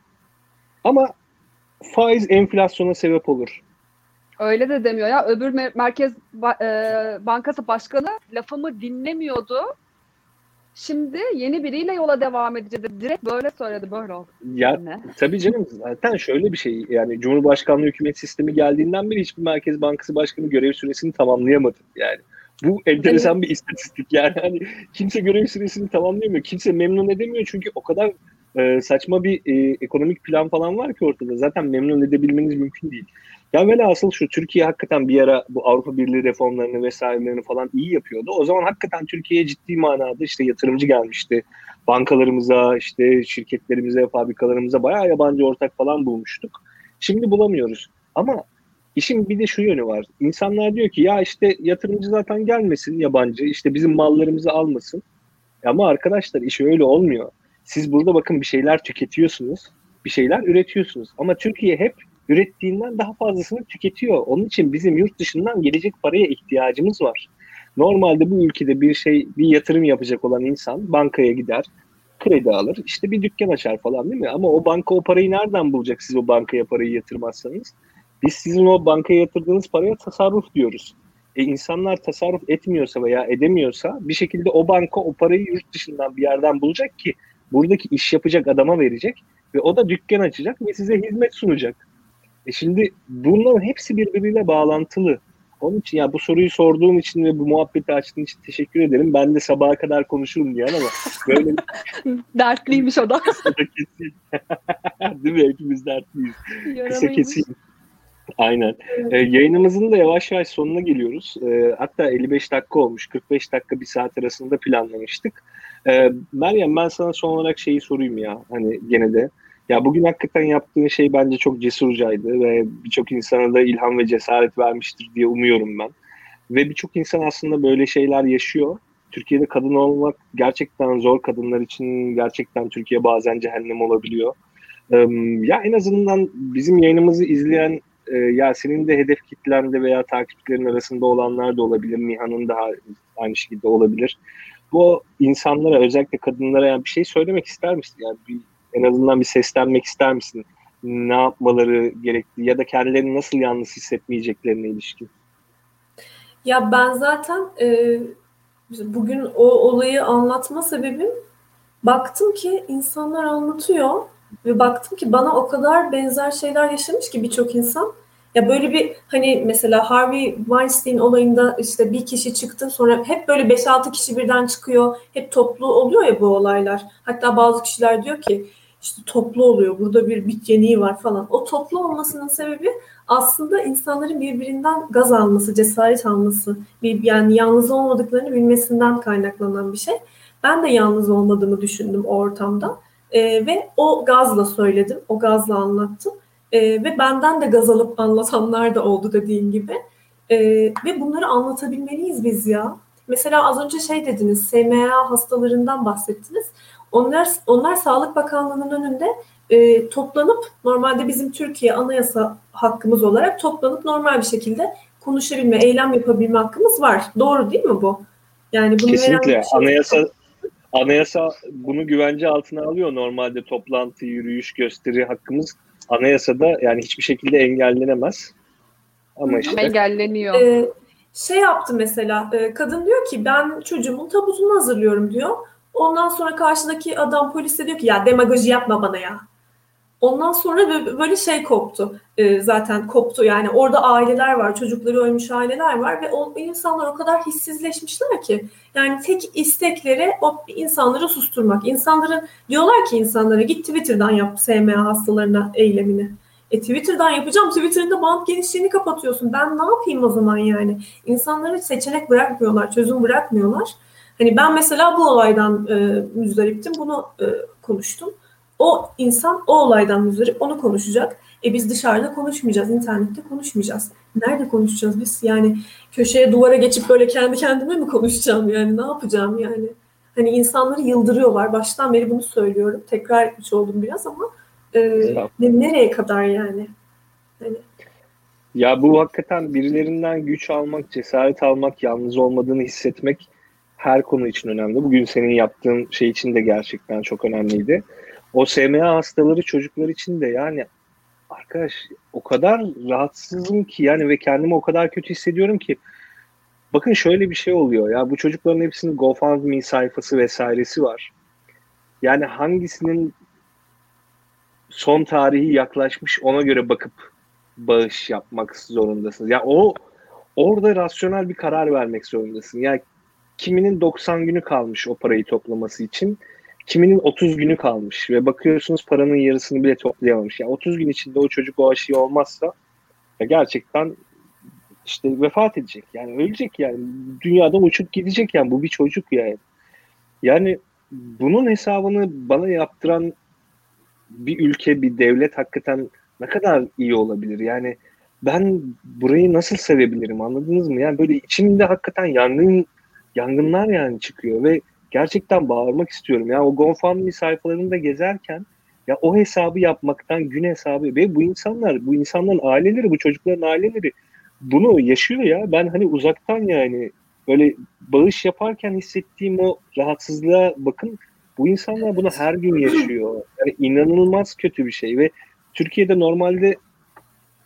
Ama faiz enflasyona sebep olur. Öyle de demiyor ya. Öbür Mer- Merkez e, Bankası Başkanı lafımı dinlemiyordu. Şimdi yeni biriyle yola devam edeceğiz. Direkt böyle söyledi. Böyle oldu. Ya Ne? tabii canım zaten şöyle bir şey yani Cumhurbaşkanlığı hükümet sistemi geldiğinden beri hiçbir Merkez Bankası Başkanı görev süresini tamamlayamadı yani. Bu enteresan bir istatistik yani hani kimse görev süresini tamamlayamıyor. Kimse memnun edemiyor çünkü o kadar e, saçma bir e, ekonomik plan falan var ki ortada. Zaten memnun edebilmeniz mümkün değil. Ya velhasıl şu Türkiye hakikaten bir ara bu Avrupa Birliği reformlarını vesairelerini falan iyi yapıyordu. O zaman hakikaten Türkiye'ye ciddi manada işte yatırımcı gelmişti. Bankalarımıza, işte şirketlerimize, fabrikalarımıza bayağı yabancı ortak falan bulmuştuk. Şimdi bulamıyoruz. Ama işin bir de şu yönü var. İnsanlar diyor ki ya işte yatırımcı zaten gelmesin yabancı, işte bizim mallarımızı almasın. Ama arkadaşlar iş öyle olmuyor. Siz burada bakın bir şeyler tüketiyorsunuz, bir şeyler üretiyorsunuz. Ama Türkiye hep ürettiğinden daha fazlasını tüketiyor. Onun için bizim yurt dışından gelecek paraya ihtiyacımız var. Normalde bu ülkede bir şey, bir yatırım yapacak olan insan bankaya gider, kredi alır, işte bir dükkan açar falan değil mi? Ama o banka o parayı nereden bulacak siz o bankaya parayı yatırmazsanız? Biz sizin o bankaya yatırdığınız paraya tasarruf diyoruz. E insanlar tasarruf etmiyorsa veya edemiyorsa bir şekilde o banka o parayı yurt dışından bir yerden bulacak ki buradaki iş yapacak adama verecek ve o da dükkan açacak ve size hizmet sunacak. E şimdi bunların hepsi birbiriyle bağlantılı. Onun için ya bu soruyu sorduğum için ve bu muhabbeti açtığın için teşekkür ederim. Ben de sabaha kadar konuşurum diyen ama böyle (laughs) Dertliymiş o da. (laughs) (laughs) Değil mi? Hepimiz dertliyiz. Kısa keseyim. Aynen. Ee, yayınımızın da yavaş yavaş sonuna geliyoruz. Ee, hatta 55 dakika olmuş. 45 dakika bir saat arasında planlamıştık. Ee, Meryem ben sana son olarak şeyi sorayım ya. Hani gene de. Ya bugün hakikaten yaptığın şey bence çok cesurcaydı ve birçok insana da ilham ve cesaret vermiştir diye umuyorum ben. Ve birçok insan aslında böyle şeyler yaşıyor. Türkiye'de kadın olmak gerçekten zor kadınlar için gerçekten Türkiye bazen cehennem olabiliyor. Ya en azından bizim yayınımızı izleyen e, ya senin de hedef kitlende veya takipçilerin arasında olanlar da olabilir. Nihan'ın da aynı şekilde olabilir. Bu insanlara özellikle kadınlara yani bir şey söylemek ister misin? Yani bir, en azından bir seslenmek ister misin? Ne yapmaları gerektiği ya da kendilerini nasıl yalnız hissetmeyeceklerine ilişkin. Ya ben zaten e, bugün o olayı anlatma sebebim baktım ki insanlar anlatıyor ve baktım ki bana o kadar benzer şeyler yaşamış ki birçok insan. Ya böyle bir hani mesela Harvey Weinstein olayında işte bir kişi çıktı sonra hep böyle 5-6 kişi birden çıkıyor. Hep toplu oluyor ya bu olaylar. Hatta bazı kişiler diyor ki işte toplu oluyor. Burada bir bit yeniği var falan. O toplu olmasının sebebi aslında insanların birbirinden gaz alması, cesaret alması, bir, yani yalnız olmadıklarını bilmesinden kaynaklanan bir şey. Ben de yalnız olmadığımı düşündüm o ortamda. Ee, ve o gazla söyledim, o gazla anlattım. Ee, ve benden de gaz alıp anlatanlar da oldu dediğin gibi. Ee, ve bunları anlatabilmeliyiz biz ya. Mesela az önce şey dediniz, SMA hastalarından bahsettiniz. Onlar onlar Sağlık Bakanlığı'nın önünde e, toplanıp normalde bizim Türkiye anayasa hakkımız olarak toplanıp normal bir şekilde konuşabilme, eylem yapabilme hakkımız var. Doğru değil mi bu? Yani bunu Kesinlikle. Şey anayasa anayasa bunu güvence altına alıyor. Normalde toplantı, yürüyüş, gösteri hakkımız anayasada yani hiçbir şekilde engellenemez. Ama işte engelleniyor. E, şey yaptı mesela e, kadın diyor ki ben çocuğumun tabutunu hazırlıyorum diyor. Ondan sonra karşıdaki adam polis de diyor ki ya demagoji yapma bana ya. Ondan sonra böyle şey koptu. E, zaten koptu yani orada aileler var, çocukları ölmüş aileler var ve o insanlar o kadar hissizleşmişler ki yani tek istekleri o insanları susturmak. İnsanların diyorlar ki insanlara git Twitter'dan yap SMA hastalarına eylemini. E Twitter'dan yapacağım. Twitter'ın da band genişliğini kapatıyorsun. Ben ne yapayım o zaman yani? İnsanlara seçenek bırakmıyorlar, çözüm bırakmıyorlar. Hani ben mesela bu olaydan e, müzdariptim. Bunu e, konuştum. O insan o olaydan müzdarip onu konuşacak. E biz dışarıda konuşmayacağız, internette konuşmayacağız. Nerede konuşacağız biz? Yani köşeye duvara geçip böyle kendi kendime mi konuşacağım yani? Ne yapacağım yani? Hani insanları yıldırıyorlar. Baştan beri bunu söylüyorum. Tekrar etmiş oldum biraz ama e, ne, nereye kadar yani? Hani ya bu hakikaten birilerinden güç almak, cesaret almak, yalnız olmadığını hissetmek her konu için önemli. Bugün senin yaptığın şey için de gerçekten çok önemliydi. o SMA hastaları çocuklar için de yani arkadaş o kadar rahatsızım ki yani ve kendimi o kadar kötü hissediyorum ki bakın şöyle bir şey oluyor ya bu çocukların hepsinin GoFundMe sayfası vesairesi var. Yani hangisinin son tarihi yaklaşmış ona göre bakıp bağış yapmak zorundasınız. Ya yani o orada rasyonel bir karar vermek zorundasın. Yani kiminin 90 günü kalmış o parayı toplaması için. Kiminin 30 günü kalmış ve bakıyorsunuz paranın yarısını bile toplayamamış. Yani 30 gün içinde o çocuk o aşıyı olmazsa ya gerçekten işte vefat edecek. Yani ölecek yani. Dünyadan uçup gidecek yani. Bu bir çocuk yani. Yani bunun hesabını bana yaptıran bir ülke, bir devlet hakikaten ne kadar iyi olabilir? Yani ben burayı nasıl sevebilirim anladınız mı? Yani böyle içimde hakikaten yangın yangınlar yani çıkıyor ve gerçekten bağırmak istiyorum. Yani o GoFundMe sayfalarında gezerken ya o hesabı yapmaktan gün hesabı ve bu insanlar, bu insanların aileleri, bu çocukların aileleri bunu yaşıyor ya. Ben hani uzaktan yani böyle bağış yaparken hissettiğim o rahatsızlığa bakın bu insanlar bunu her gün yaşıyor. Yani inanılmaz kötü bir şey ve Türkiye'de normalde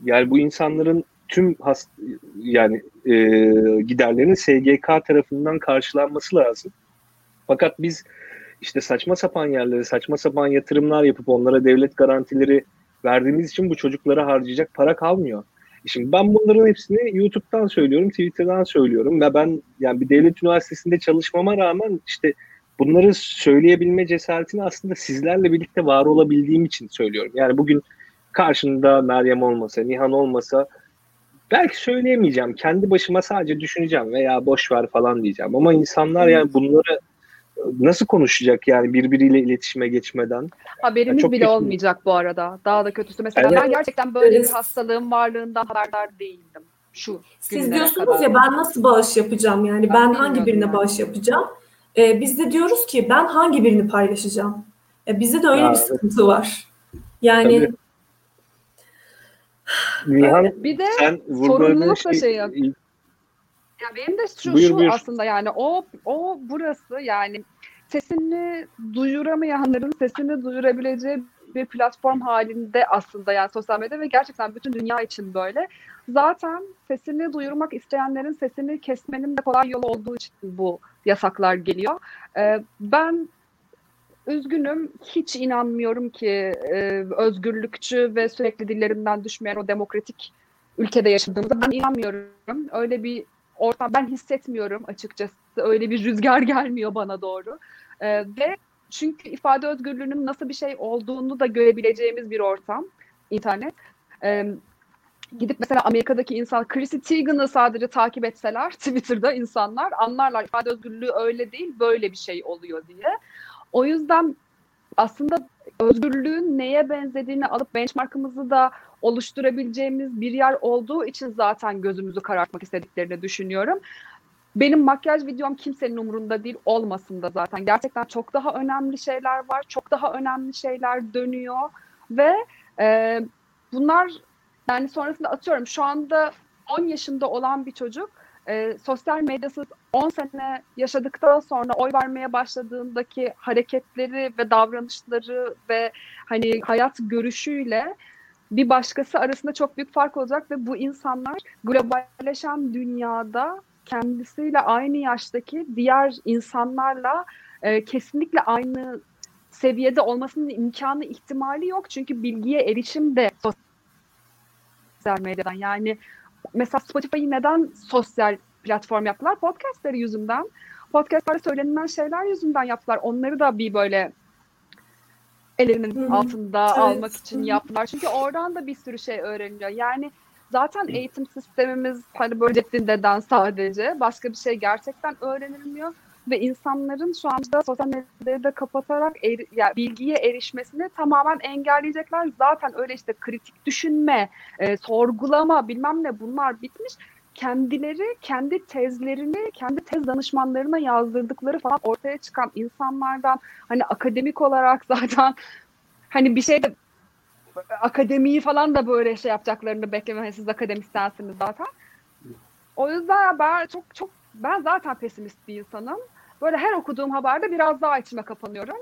yani bu insanların tüm hast yani e, giderlerinin SGK tarafından karşılanması lazım. Fakat biz işte saçma sapan yerlere saçma sapan yatırımlar yapıp onlara devlet garantileri verdiğimiz için bu çocuklara harcayacak para kalmıyor. Şimdi ben bunların hepsini YouTube'dan söylüyorum, Twitter'dan söylüyorum ve ben yani bir devlet üniversitesinde çalışmama rağmen işte bunları söyleyebilme cesaretini aslında sizlerle birlikte var olabildiğim için söylüyorum. Yani bugün karşında Meryem olmasa, Nihan olmasa belki söyleyemeyeceğim. Kendi başıma sadece düşüneceğim veya boş ver falan diyeceğim. Ama insanlar yani bunları nasıl konuşacak yani birbiriyle iletişime geçmeden? Haberimiz yani bile kötü. olmayacak bu arada. Daha da kötüsü. Mesela evet. ben gerçekten böyle bir hastalığın varlığından haberdar değildim. Şu Siz diyorsunuz kadar. ya ben nasıl bağış yapacağım yani ben, ben hangi birine yani. bağış yapacağım? Ee, biz de diyoruz ki ben hangi birini paylaşacağım? Ee, bizde de öyle ya, bir evet. sıkıntı var. Yani Tabii. Nihan, bir de sen sorumlulukla şey, şey yap. Ya benim de şu, buyur, şu buyur. aslında yani o o burası yani sesini duyuramayanların sesini duyurabileceği bir platform halinde aslında yani sosyal medya ve gerçekten bütün dünya için böyle. Zaten sesini duyurmak isteyenlerin sesini kesmenin de kolay yolu olduğu için bu yasaklar geliyor. Ee, ben üzgünüm hiç inanmıyorum ki e, özgürlükçü ve sürekli dillerinden düşmeyen o demokratik ülkede yaşadığımızda ben inanmıyorum. Öyle bir ortam ben hissetmiyorum açıkçası. Öyle bir rüzgar (laughs) gelmiyor bana doğru. E, ve çünkü ifade özgürlüğünün nasıl bir şey olduğunu da görebileceğimiz bir ortam internet. E, gidip mesela Amerika'daki insan Chrissy Teigen'ı sadece takip etseler (laughs) Twitter'da insanlar anlarlar ifade özgürlüğü öyle değil böyle bir şey oluyor diye. O yüzden aslında özgürlüğün neye benzediğini alıp benchmarkımızı da oluşturabileceğimiz bir yer olduğu için zaten gözümüzü karartmak istediklerini düşünüyorum. Benim makyaj videom kimsenin umurunda değil olmasın da zaten. Gerçekten çok daha önemli şeyler var. Çok daha önemli şeyler dönüyor. Ve e, bunlar yani sonrasında atıyorum şu anda 10 yaşında olan bir çocuk e, sosyal medyasız 10 sene yaşadıktan sonra oy vermeye başladığındaki hareketleri ve davranışları ve hani hayat görüşüyle bir başkası arasında çok büyük fark olacak ve bu insanlar globalleşen dünyada kendisiyle aynı yaştaki diğer insanlarla e, kesinlikle aynı seviyede olmasının imkanı ihtimali yok. Çünkü bilgiye erişim de sosyal medyadan. Yani mesela Spotify'ı neden sosyal platform yaptılar? Podcastleri yüzünden. Podcastlarda söylenilen şeyler yüzünden yaptılar. Onları da bir böyle ellerinin Hı-hı. altında evet. almak için yaptılar. Çünkü oradan da bir sürü şey öğreniliyor. Yani zaten eğitim sistemimiz hani böyle Cettinde'den sadece başka bir şey gerçekten öğrenilmiyor ve insanların şu anda sosyal medyayı da kapatarak er, yani bilgiye erişmesini tamamen engelleyecekler. Zaten öyle işte kritik düşünme, e, sorgulama bilmem ne bunlar bitmiş. Kendileri kendi tezlerini, kendi tez danışmanlarına yazdırdıkları falan ortaya çıkan insanlardan hani akademik olarak (laughs) zaten hani bir şey de akademiyi falan da böyle şey yapacaklarını beklemeyin. Siz akademisyensiniz zaten. O yüzden ben çok çok ben zaten pesimist bir insanım. Böyle her okuduğum haberde biraz daha içime kapanıyorum.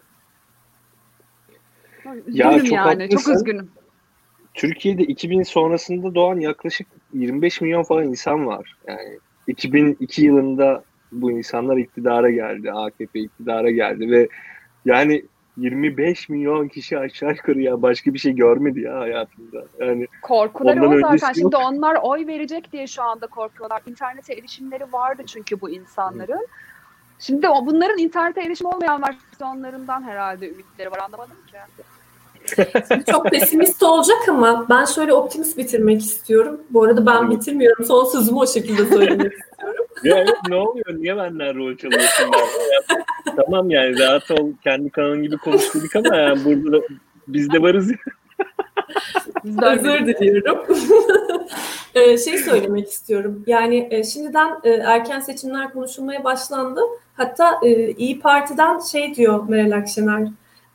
Ya üzgünüm çok yani. Haklısın. Çok üzgünüm. Türkiye'de 2000 sonrasında doğan yaklaşık 25 milyon falan insan var. Yani 2002 yılında bu insanlar iktidara geldi. AKP iktidara geldi ve yani 25 milyon kişi aşağı yukarı ya başka bir şey görmedi ya hayatında. Yani korkuları o zaten. Şimdi onlar oy verecek diye şu anda korkuyorlar. İnternete erişimleri vardı çünkü bu insanların. Şimdi o bunların internete erişim olmayan versiyonlarından herhalde ümitleri var anlamadım ki. (laughs) Çok pesimist olacak ama ben şöyle optimist bitirmek istiyorum. Bu arada ben bitirmiyorum. Son sözümü o şekilde söylemek (laughs) istiyorum. ya ne oluyor? Niye benden rol çalıyorsun? Ben? tamam yani rahat ol. Kendi kanalın gibi konuştuk ama yani burada biz de varız. Özür diliyorum. (laughs) ee, şey söylemek istiyorum. Yani e, şimdiden e, erken seçimler konuşulmaya başlandı. Hatta e, İyi Parti'den şey diyor Meral Akşener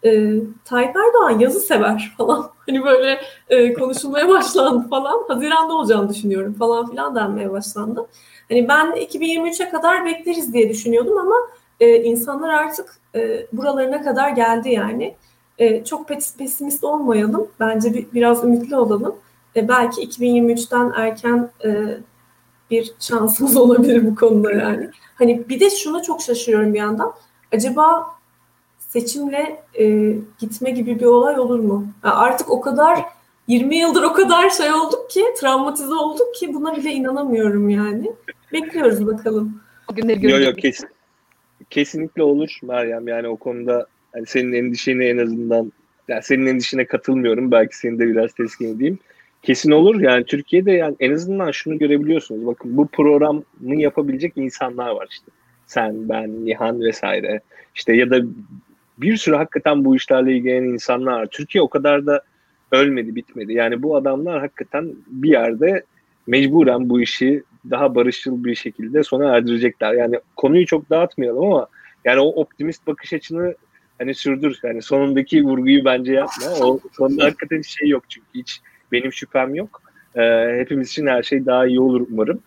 e, Tayyip Erdoğan yazı sever (laughs) falan. Hani böyle e, konuşulmaya başlandı falan. Haziranda olacağını düşünüyorum falan filan denmeye başlandı. Hani ben 2023'e kadar bekleriz diye düşünüyordum ama e, insanlar artık e, buralarına kadar geldi yani. E, çok pesimist olmayalım. Bence bir, biraz ümitli olalım. E, belki 2023'ten erken e, bir şansımız (laughs) olabilir bu konuda yani. Hani bir de şuna çok şaşırıyorum bir yandan. Acaba seçimle e, gitme gibi bir olay olur mu? Yani artık o kadar 20 yıldır o kadar şey olduk ki, travmatize olduk ki buna bile inanamıyorum yani. Bekliyoruz bakalım. Yok yok kes, kesinlikle olur Meryem yani o konuda yani senin endişeni en azından yani senin endişine katılmıyorum. Belki seni de biraz teskin edeyim. Kesin olur. Yani Türkiye'de yani en azından şunu görebiliyorsunuz. Bakın bu programı yapabilecek insanlar var işte. Sen, ben, Nihan vesaire. İşte ya da bir sürü hakikaten bu işlerle ilgilenen insanlar. Türkiye o kadar da ölmedi, bitmedi. Yani bu adamlar hakikaten bir yerde mecburen bu işi daha barışçıl bir şekilde sona erdirecekler. Yani konuyu çok dağıtmayalım ama yani o optimist bakış açını hani sürdür. Yani sonundaki vurguyu bence yapma. O sonunda hakikaten şey yok çünkü hiç benim şüphem yok. Ee, hepimiz için her şey daha iyi olur umarım.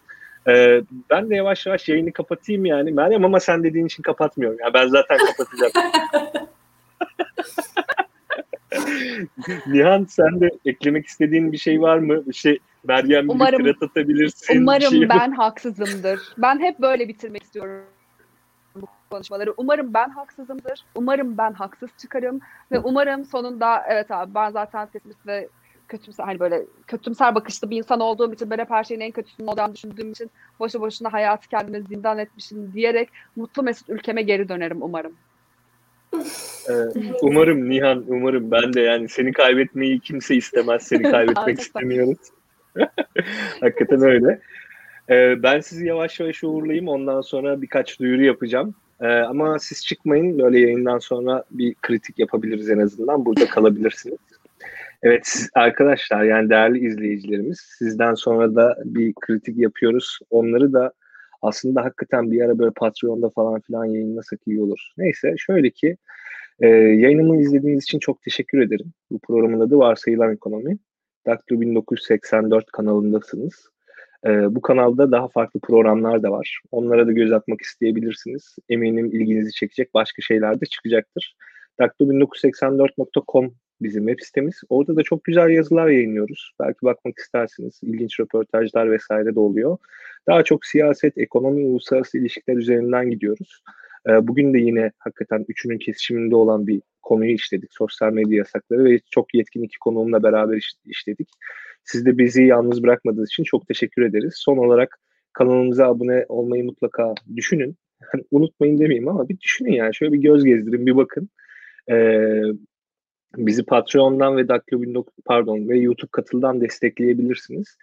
Ee, ben de yavaş yavaş yayını kapatayım yani. Meryem ama sen dediğin için kapatmıyorum. Yani ben zaten kapatacağım. (laughs) Nihan sen de eklemek istediğin bir şey var mı? Bir şey Meryem umarım, bir atabilirsin. Umarım şey ben haksızımdır. Ben hep böyle bitirmek istiyorum bu konuşmaları. Umarım ben haksızımdır. Umarım ben haksız çıkarım ve umarım sonunda evet abi ben zaten pesimist ve kötümser hani böyle kötümser bakışlı bir insan olduğum için ben hep her şeyin en kötüsünün olacağını düşündüğüm için boşu boşuna hayatı kendime zindan etmişim diyerek mutlu mesut ülkeme geri dönerim umarım. Ee, umarım Nihan, umarım ben de yani seni kaybetmeyi kimse istemez. Seni kaybetmek (laughs) istemiyoruz. (laughs) Hakikaten öyle. Ee, ben sizi yavaş yavaş uğurlayayım. Ondan sonra birkaç duyuru yapacağım. Ee, ama siz çıkmayın. Böyle yayından sonra bir kritik yapabiliriz en azından. Burada kalabilirsiniz. Evet arkadaşlar yani değerli izleyicilerimiz sizden sonra da bir kritik yapıyoruz. Onları da aslında hakikaten bir ara böyle Patreon'da falan filan yayınlasak iyi olur. Neyse şöyle ki e, yayınımı izlediğiniz için çok teşekkür ederim. Bu programın adı Varsayılan Ekonomi. Daktilo 1984 kanalındasınız. E, bu kanalda daha farklı programlar da var. Onlara da göz atmak isteyebilirsiniz. Eminim ilginizi çekecek başka şeyler de çıkacaktır. Daktilo1984.com bizim web sitemiz. Orada da çok güzel yazılar yayınlıyoruz. Belki bakmak istersiniz. İlginç röportajlar vesaire de oluyor. Daha çok siyaset, ekonomi, uluslararası ilişkiler üzerinden gidiyoruz. Ee, bugün de yine hakikaten üçünün kesişiminde olan bir konuyu işledik. Sosyal medya yasakları ve çok yetkin iki konuğumla beraber işledik. Siz de bizi yalnız bırakmadığınız için çok teşekkür ederiz. Son olarak kanalımıza abone olmayı mutlaka düşünün. (laughs) Unutmayın demeyeyim ama bir düşünün yani. Şöyle bir göz gezdirin, bir bakın. Ee, bizi Patreon'dan ve Daktilo pardon ve YouTube katıldan destekleyebilirsiniz.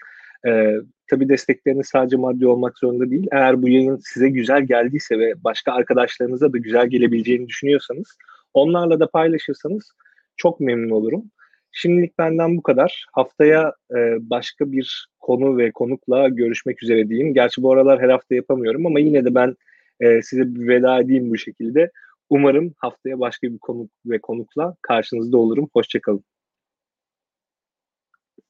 Ee, tabii destekleriniz sadece maddi olmak zorunda değil. Eğer bu yayın size güzel geldiyse ve başka arkadaşlarınıza da güzel gelebileceğini düşünüyorsanız onlarla da paylaşırsanız çok memnun olurum. Şimdilik benden bu kadar. Haftaya e, başka bir konu ve konukla görüşmek üzere diyeyim. Gerçi bu aralar her hafta yapamıyorum ama yine de ben e, size bir veda edeyim bu şekilde. Umarım haftaya başka bir konuk ve konukla karşınızda olurum. Hoşçakalın.